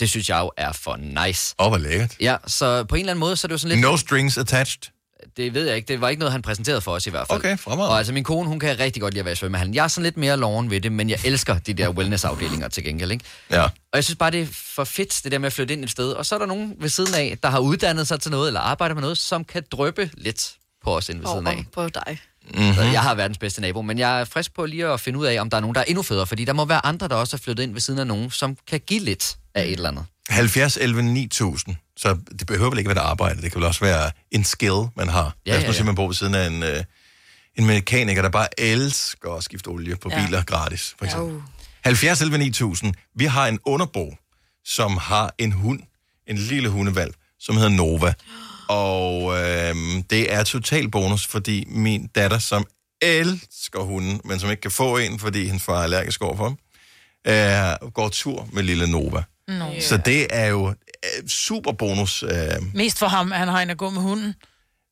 Det synes jeg jo er for nice. Oh, hvor lækkert. Ja, så på en eller anden måde, så er det jo sådan lidt... No strings attached. Det ved jeg ikke. Det var ikke noget, han præsenterede for os i hvert fald. Okay, fremragende. Og altså, min kone, hun kan rigtig godt lide at være i svømmehallen. Jeg er sådan lidt mere loven ved det, men jeg elsker de der wellness-afdelinger til gengæld, ikke? Ja. Og jeg synes bare, det er for fedt, det der med at flytte ind et sted. Og så er der nogen ved siden af, der har uddannet sig til noget, eller arbejder med noget, som kan drøbe lidt på os inde ved siden af. på dig. Mm-hmm. Så jeg har verdens bedste nabo, men jeg er frisk på lige at finde ud af, om der er nogen, der er endnu federe, fordi der må være andre, der også er flyttet ind ved siden af nogen, som kan give lidt af et eller andet. 70 11 9000. Så det behøver vel ikke være et arbejde. Det kan vel også være en skill, man har. Ja, Lad os ja, nu ja. sige, man bor ved siden af en, øh, en mekaniker, der bare elsker at skifte olie på Ja. biler gratis, for eksempel. 70 11 9000. Vi har en underbo, som har en hund, en lille hundevalg, som hedder Nova. Og øh, det er total bonus, fordi min datter, som elsker hunden, men som ikke kan få en, fordi hendes far er allergisk overfor ham, øh, går tur med lille Nova. Nå. Så det er jo øh, super bonus. Øh. Mest for ham, at han har en at gå med hunden.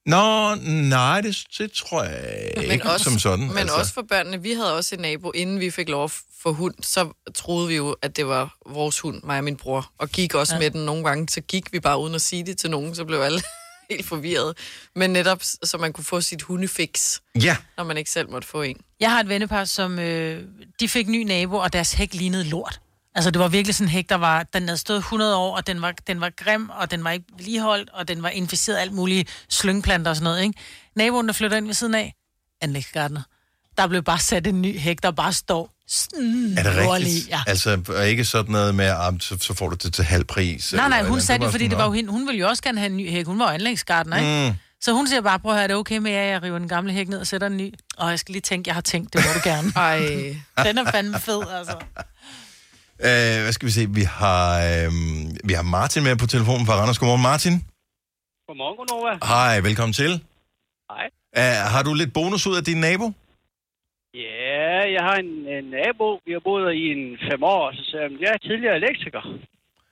Nå, nej, det, det tror jeg ikke som sådan. Men altså. også for børnene. Vi havde også en nabo, inden vi fik lov at få hund, så troede vi jo, at det var vores hund, mig og min bror, og gik også ja. med den nogle gange. Så gik vi bare uden at sige det til nogen, så blev alle helt forvirret. Men netop, så man kunne få sit hundefix, Ja. når man ikke selv måtte få en. Jeg har et vennepar, som øh, de fik ny nabo, og deres hæk lignede lort. Altså, det var virkelig sådan en hæk, der var, den havde stået 100 år, og den var, den var grim, og den var ikke vedligeholdt, og den var inficeret af alt muligt slyngplanter og sådan noget, ikke? Naboen, der flytter ind ved siden af, anlægsgartner. Der blev bare sat en ny hæk, der bare står Er det nordlig. rigtigt? Ja. Altså, og ikke sådan noget med, at så, så får du det til halv pris? Nej, nej, hun eller- sagde det, fordi sådan, det var jo hende. Hun ville jo også gerne have en ny hæk. Hun var jo anlægsgartner, ikke? Mm. Så hun siger bare, prøv at høre, er det okay med, at jeg river den gamle hæk ned og sætter en ny? Og jeg skal lige tænke, jeg har tænkt, det må du gerne. Ej. Den er fandme fed, altså. Øh, hvad skal vi se? Vi har, øh, vi har Martin med på telefonen fra Randers. Godmorgen, Martin. Godmorgen, Gunova. Hej, velkommen til. Hej. Uh, har du lidt bonus ud af din nabo? Ja, jeg har en, en nabo. Vi har boet i en fem år, så sagde jeg, jeg er tidligere elektriker.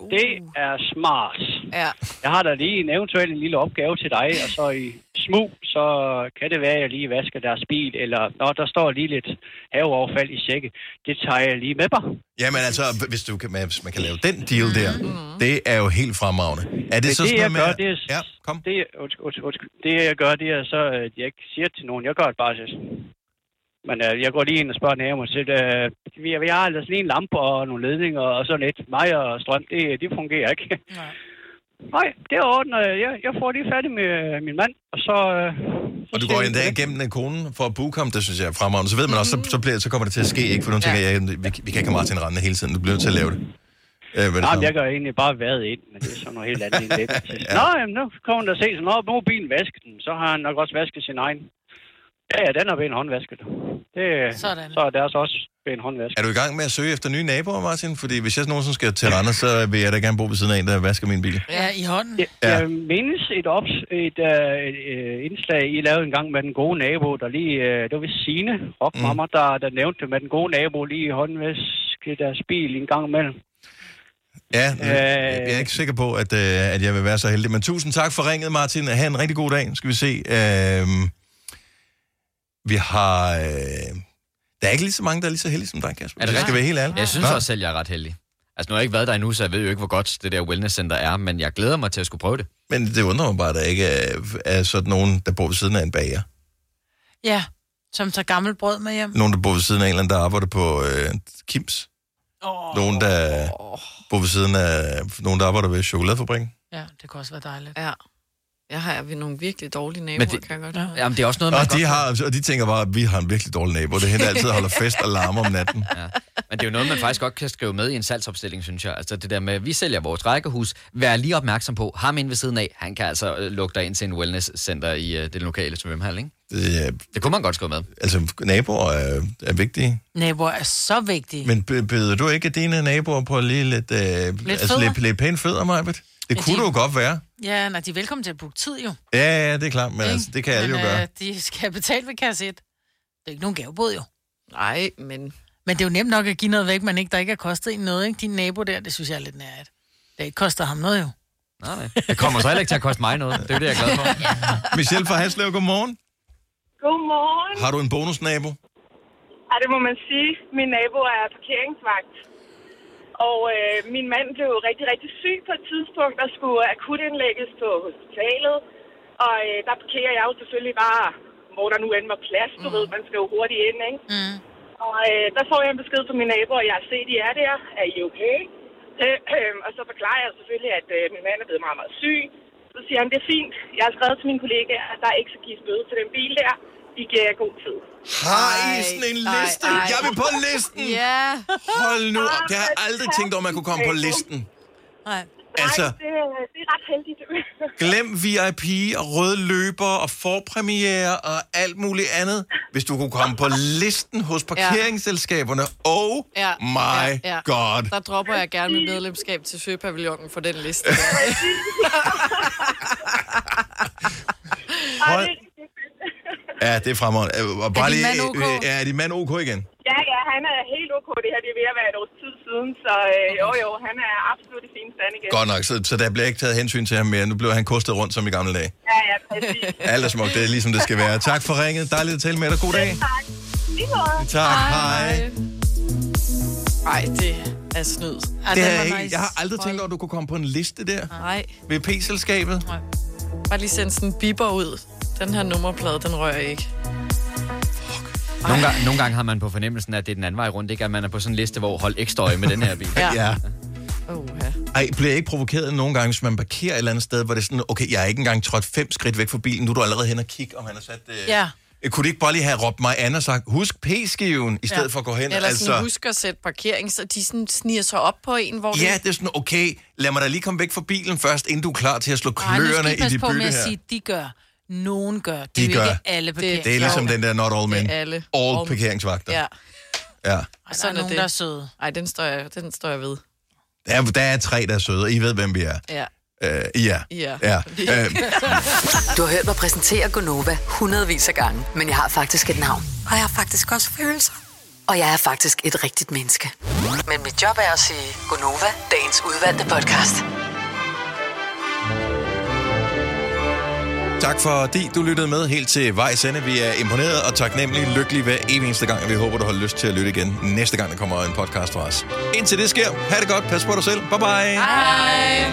Uh. Det er smart. Ja. Jeg har da lige en eventuelt en lille opgave til dig, og så i smug, så kan det være, at jeg lige vasker deres bil, eller når der står lige lidt haveoverfald i sække, det tager jeg lige med mig. Jamen altså, hvis, du kan, hvis man kan lave den deal der, det er jo helt fremragende. Er det Men så det, jeg gør, det er, Ja, kom. Det, undskyld, undskyld, undskyld. det, jeg gør, det er så, at jeg ikke siger til nogen. Jeg gør det bare til. Men øh, jeg går lige ind og spørger naboen til, øh, vi, vi har altså lige en lampe og nogle ledninger og sådan et. Mig og strøm, det, det fungerer ikke. Nej. Nej, det er ordnet. Jeg, jeg får lige færdig med øh, min mand, og så... Øh, Og du går endda igennem en kone for at booke ham, det synes jeg er fremragende. Så ved man også, så, så, bliver, så kommer det til at ske, ikke? For nu tænker jeg, vi, vi kan ikke have Martin Rande hele tiden. Du bliver nødt til at lave det. Øh, hvad er det Nej, jeg gør egentlig bare været ind, men det er sådan noget helt andet end lidt. ja. Nå, jamen, nu kommer der se, så nå, nu er bilen vasket den. Så har han nok også vasket sin egen. Ja, ja, den er blevet håndvasket. Det, Sådan. Så er deres også blevet håndvasket. Er du i gang med at søge efter nye naboer, Martin? Fordi hvis jeg nogensinde skal til Randers, så vil jeg da gerne bo ved siden af en, der vasker min bil. Ja, i hånden. Ja. Jeg mindes et, ops, et, uh, et uh, indslag, I lavede en gang med den gode nabo, der lige, uh, det var vist Signe Rockmammer, mm. der, der nævnte med den gode nabo lige håndvaske deres bil en gang imellem. Ja, jeg er ikke sikker på, at, øh, at jeg vil være så heldig. Men tusind tak for ringet, Martin. Ha' en rigtig god dag. Skal vi se. Øh, vi har... Øh, der er ikke lige så mange, der er lige så heldige som dig, Kasper. Er det jeg skal være helt ærlig. Jeg synes Nå. også selv, jeg er ret heldig. Altså, nu har jeg ikke været der endnu, så jeg ved jo ikke, hvor godt det der wellness-center er, men jeg glæder mig til at skulle prøve det. Men det undrer mig bare, at der ikke er, er sådan nogen, der bor ved siden af en bager. Ja, som tager gammelt brød med hjem. Nogen, der bor ved siden af en eller anden, der arbejder på øh, Kims. Oh. Nogen, der bor ved siden af... Nogen, der arbejder ved chokoladefabrikken. Ja, det kunne også være dejligt. Ja. Jeg har vi nogle virkelig dårlige naboer, Men det- kan jeg godt ja. høre. Jamen, det er også noget, man Og de, godt har, og de tænker bare, at vi har en virkelig dårlig nabo. Det er hende, der altid holder fest og larmer om natten. Ja. Men det er jo noget, man faktisk godt kan skrive med i en salgsopstilling, synes jeg. Altså det der med, at vi sælger vores rækkehus. Vær lige opmærksom på, ham inde ved siden af, han kan altså øh, lukke dig ind til en wellness-center i øh, det lokale svømmehal, ikke? Det, er- Det kunne man godt skrive med. altså, naboer er, er vigtige. Naboer er så vigtige. Men be- beder du ikke dine naboer på lige lidt, øh, altså fødder? lidt, lidt pæne fødder, Majbet? Det Ja, kunne de- jo godt være. Ja, når de er velkommen til at booke tid, jo. Ja, ja, det er klart, men altså, det kan alle jo men, gøre. Øh, de skal betale ved kasse 1. Det er ikke nogen gavebod, jo. Nej, men... Men det er jo nemt nok at give noget væk, men ikke, der ikke har kostet en noget, ikke? Din nabo der, det synes jeg er lidt nært. Det ikke koster ham noget, jo. Nej, nej. Det kommer så heller ikke til at koste mig noget. Det er det, jeg er glad for. Michelle fra Haslev, godmorgen. Godmorgen. Har du en bonusnabo? Ja, det må man sige. Min nabo er parkeringsvagt. Og øh, min mand blev rigtig, rigtig syg på et tidspunkt og skulle akutindlægges på hospitalet. Og øh, der parkerer jeg jo selvfølgelig bare, hvor der nu end var plads. Du mm. ved, man skal jo hurtigt ind, ikke? Mm. Og øh, der får jeg en besked fra mine naboer, jeg har set, I er der. Er I okay? Øh, øh, og så forklarer jeg selvfølgelig, at øh, min mand er blevet meget, meget syg. Så siger han, det er fint. Jeg har skrevet til mine kollegaer, at der ikke skal gives bøde til den bil der. Giver jer god tid. Har I sådan en liste? ej. Jeg vil på listen! Ja. Hold nu op. Det har jeg aldrig tænkt over, man kunne komme på listen. Nej. Altså, Nej, det, det er ret heldigt. glem VIP og røde løber og forpremiere og alt muligt andet. Hvis du kunne komme på listen hos parkeringsselskaberne. Oh Ja, my ja, ja. god. Der dropper jeg gerne mit medlemskab til Søpavillonen for den liste. Hold. Ja, det er fremragende. Øh, Og bare Er din lige, mand OK? øh, er din mand OK igen? Ja, ja, han er helt ok. Det her det er ved at være et års tid siden, så øh, jo, jo, han er absolut i fin stand igen. Godt nok, så, så der bliver ikke taget hensyn til ham mere. Nu bliver han kostet rundt som i gamle dage. Ja, ja, præcis. Alt er smukt, det er ligesom det skal være. Tak for ringet. Dejligt at tale med dig. God dag. Tak. Lige måde. Tak, hej. Nej, det er snyd. Det er ikke, jeg har aldrig tænkt over, at du kunne komme på en liste der. Nej. VP-selskabet. Bare lige sende sådan en biber ud. Den her nummerplade, den rører jeg ikke. Nogle gange, nogle gange har man på fornemmelsen, at det er den anden vej rundt, ikke? At man er på sådan en liste, hvor hold ekstra øje med den her bil. Ja. ja. Oh, ja. Ej, bliver jeg ikke provokeret nogle gange, hvis man parkerer et eller andet sted, hvor det er sådan, okay, jeg er ikke engang trådt fem skridt væk fra bilen, nu er du allerede hen og kigge, om han har sat... Øh, Ja. Øh, Kunne de ikke bare lige have råbt mig an og sagt, husk p-skiven, i stedet Ja. for at gå hen? Eller sådan, husk at sætte parkering, så de sådan sniger sig op på en, hvor Ja, det er sådan, okay, lad mig da lige komme væk fra bilen først, inden du er klar til at slå Ej, nu skal kløerne I i passe de på med bytte at her. sige, de gør. Nogen gør. Det De er jo gør. ikke alle parkeringer. Det er ligesom den der not all men. Det er alle. All All- parkeringsvagter. Ja. Ja. Ej, der er nogen, der er søde. Nej, den står jeg, den står jeg ved. Der er, der er tre, der er søde, og I ved, hvem vi er. Ja. Er. Ja. ja. Uh, Du har hørt mig præsentere Gonova hundredvis af gange, men jeg har faktisk et navn. Og jeg har faktisk også følelser. Og jeg er faktisk et rigtigt menneske. Men mit job er at sige Gonova, dagens udvalgte podcast. Tak fordi du lyttede med helt til vejs ende. Vi er imponeret og taknemmelige, lykkelige hver eneste gang, og vi håber, du har lyst til at lytte igen næste gang, der kommer en podcast fra os. Indtil det sker, ha' det godt, pas på dig selv, bye bye. Hej.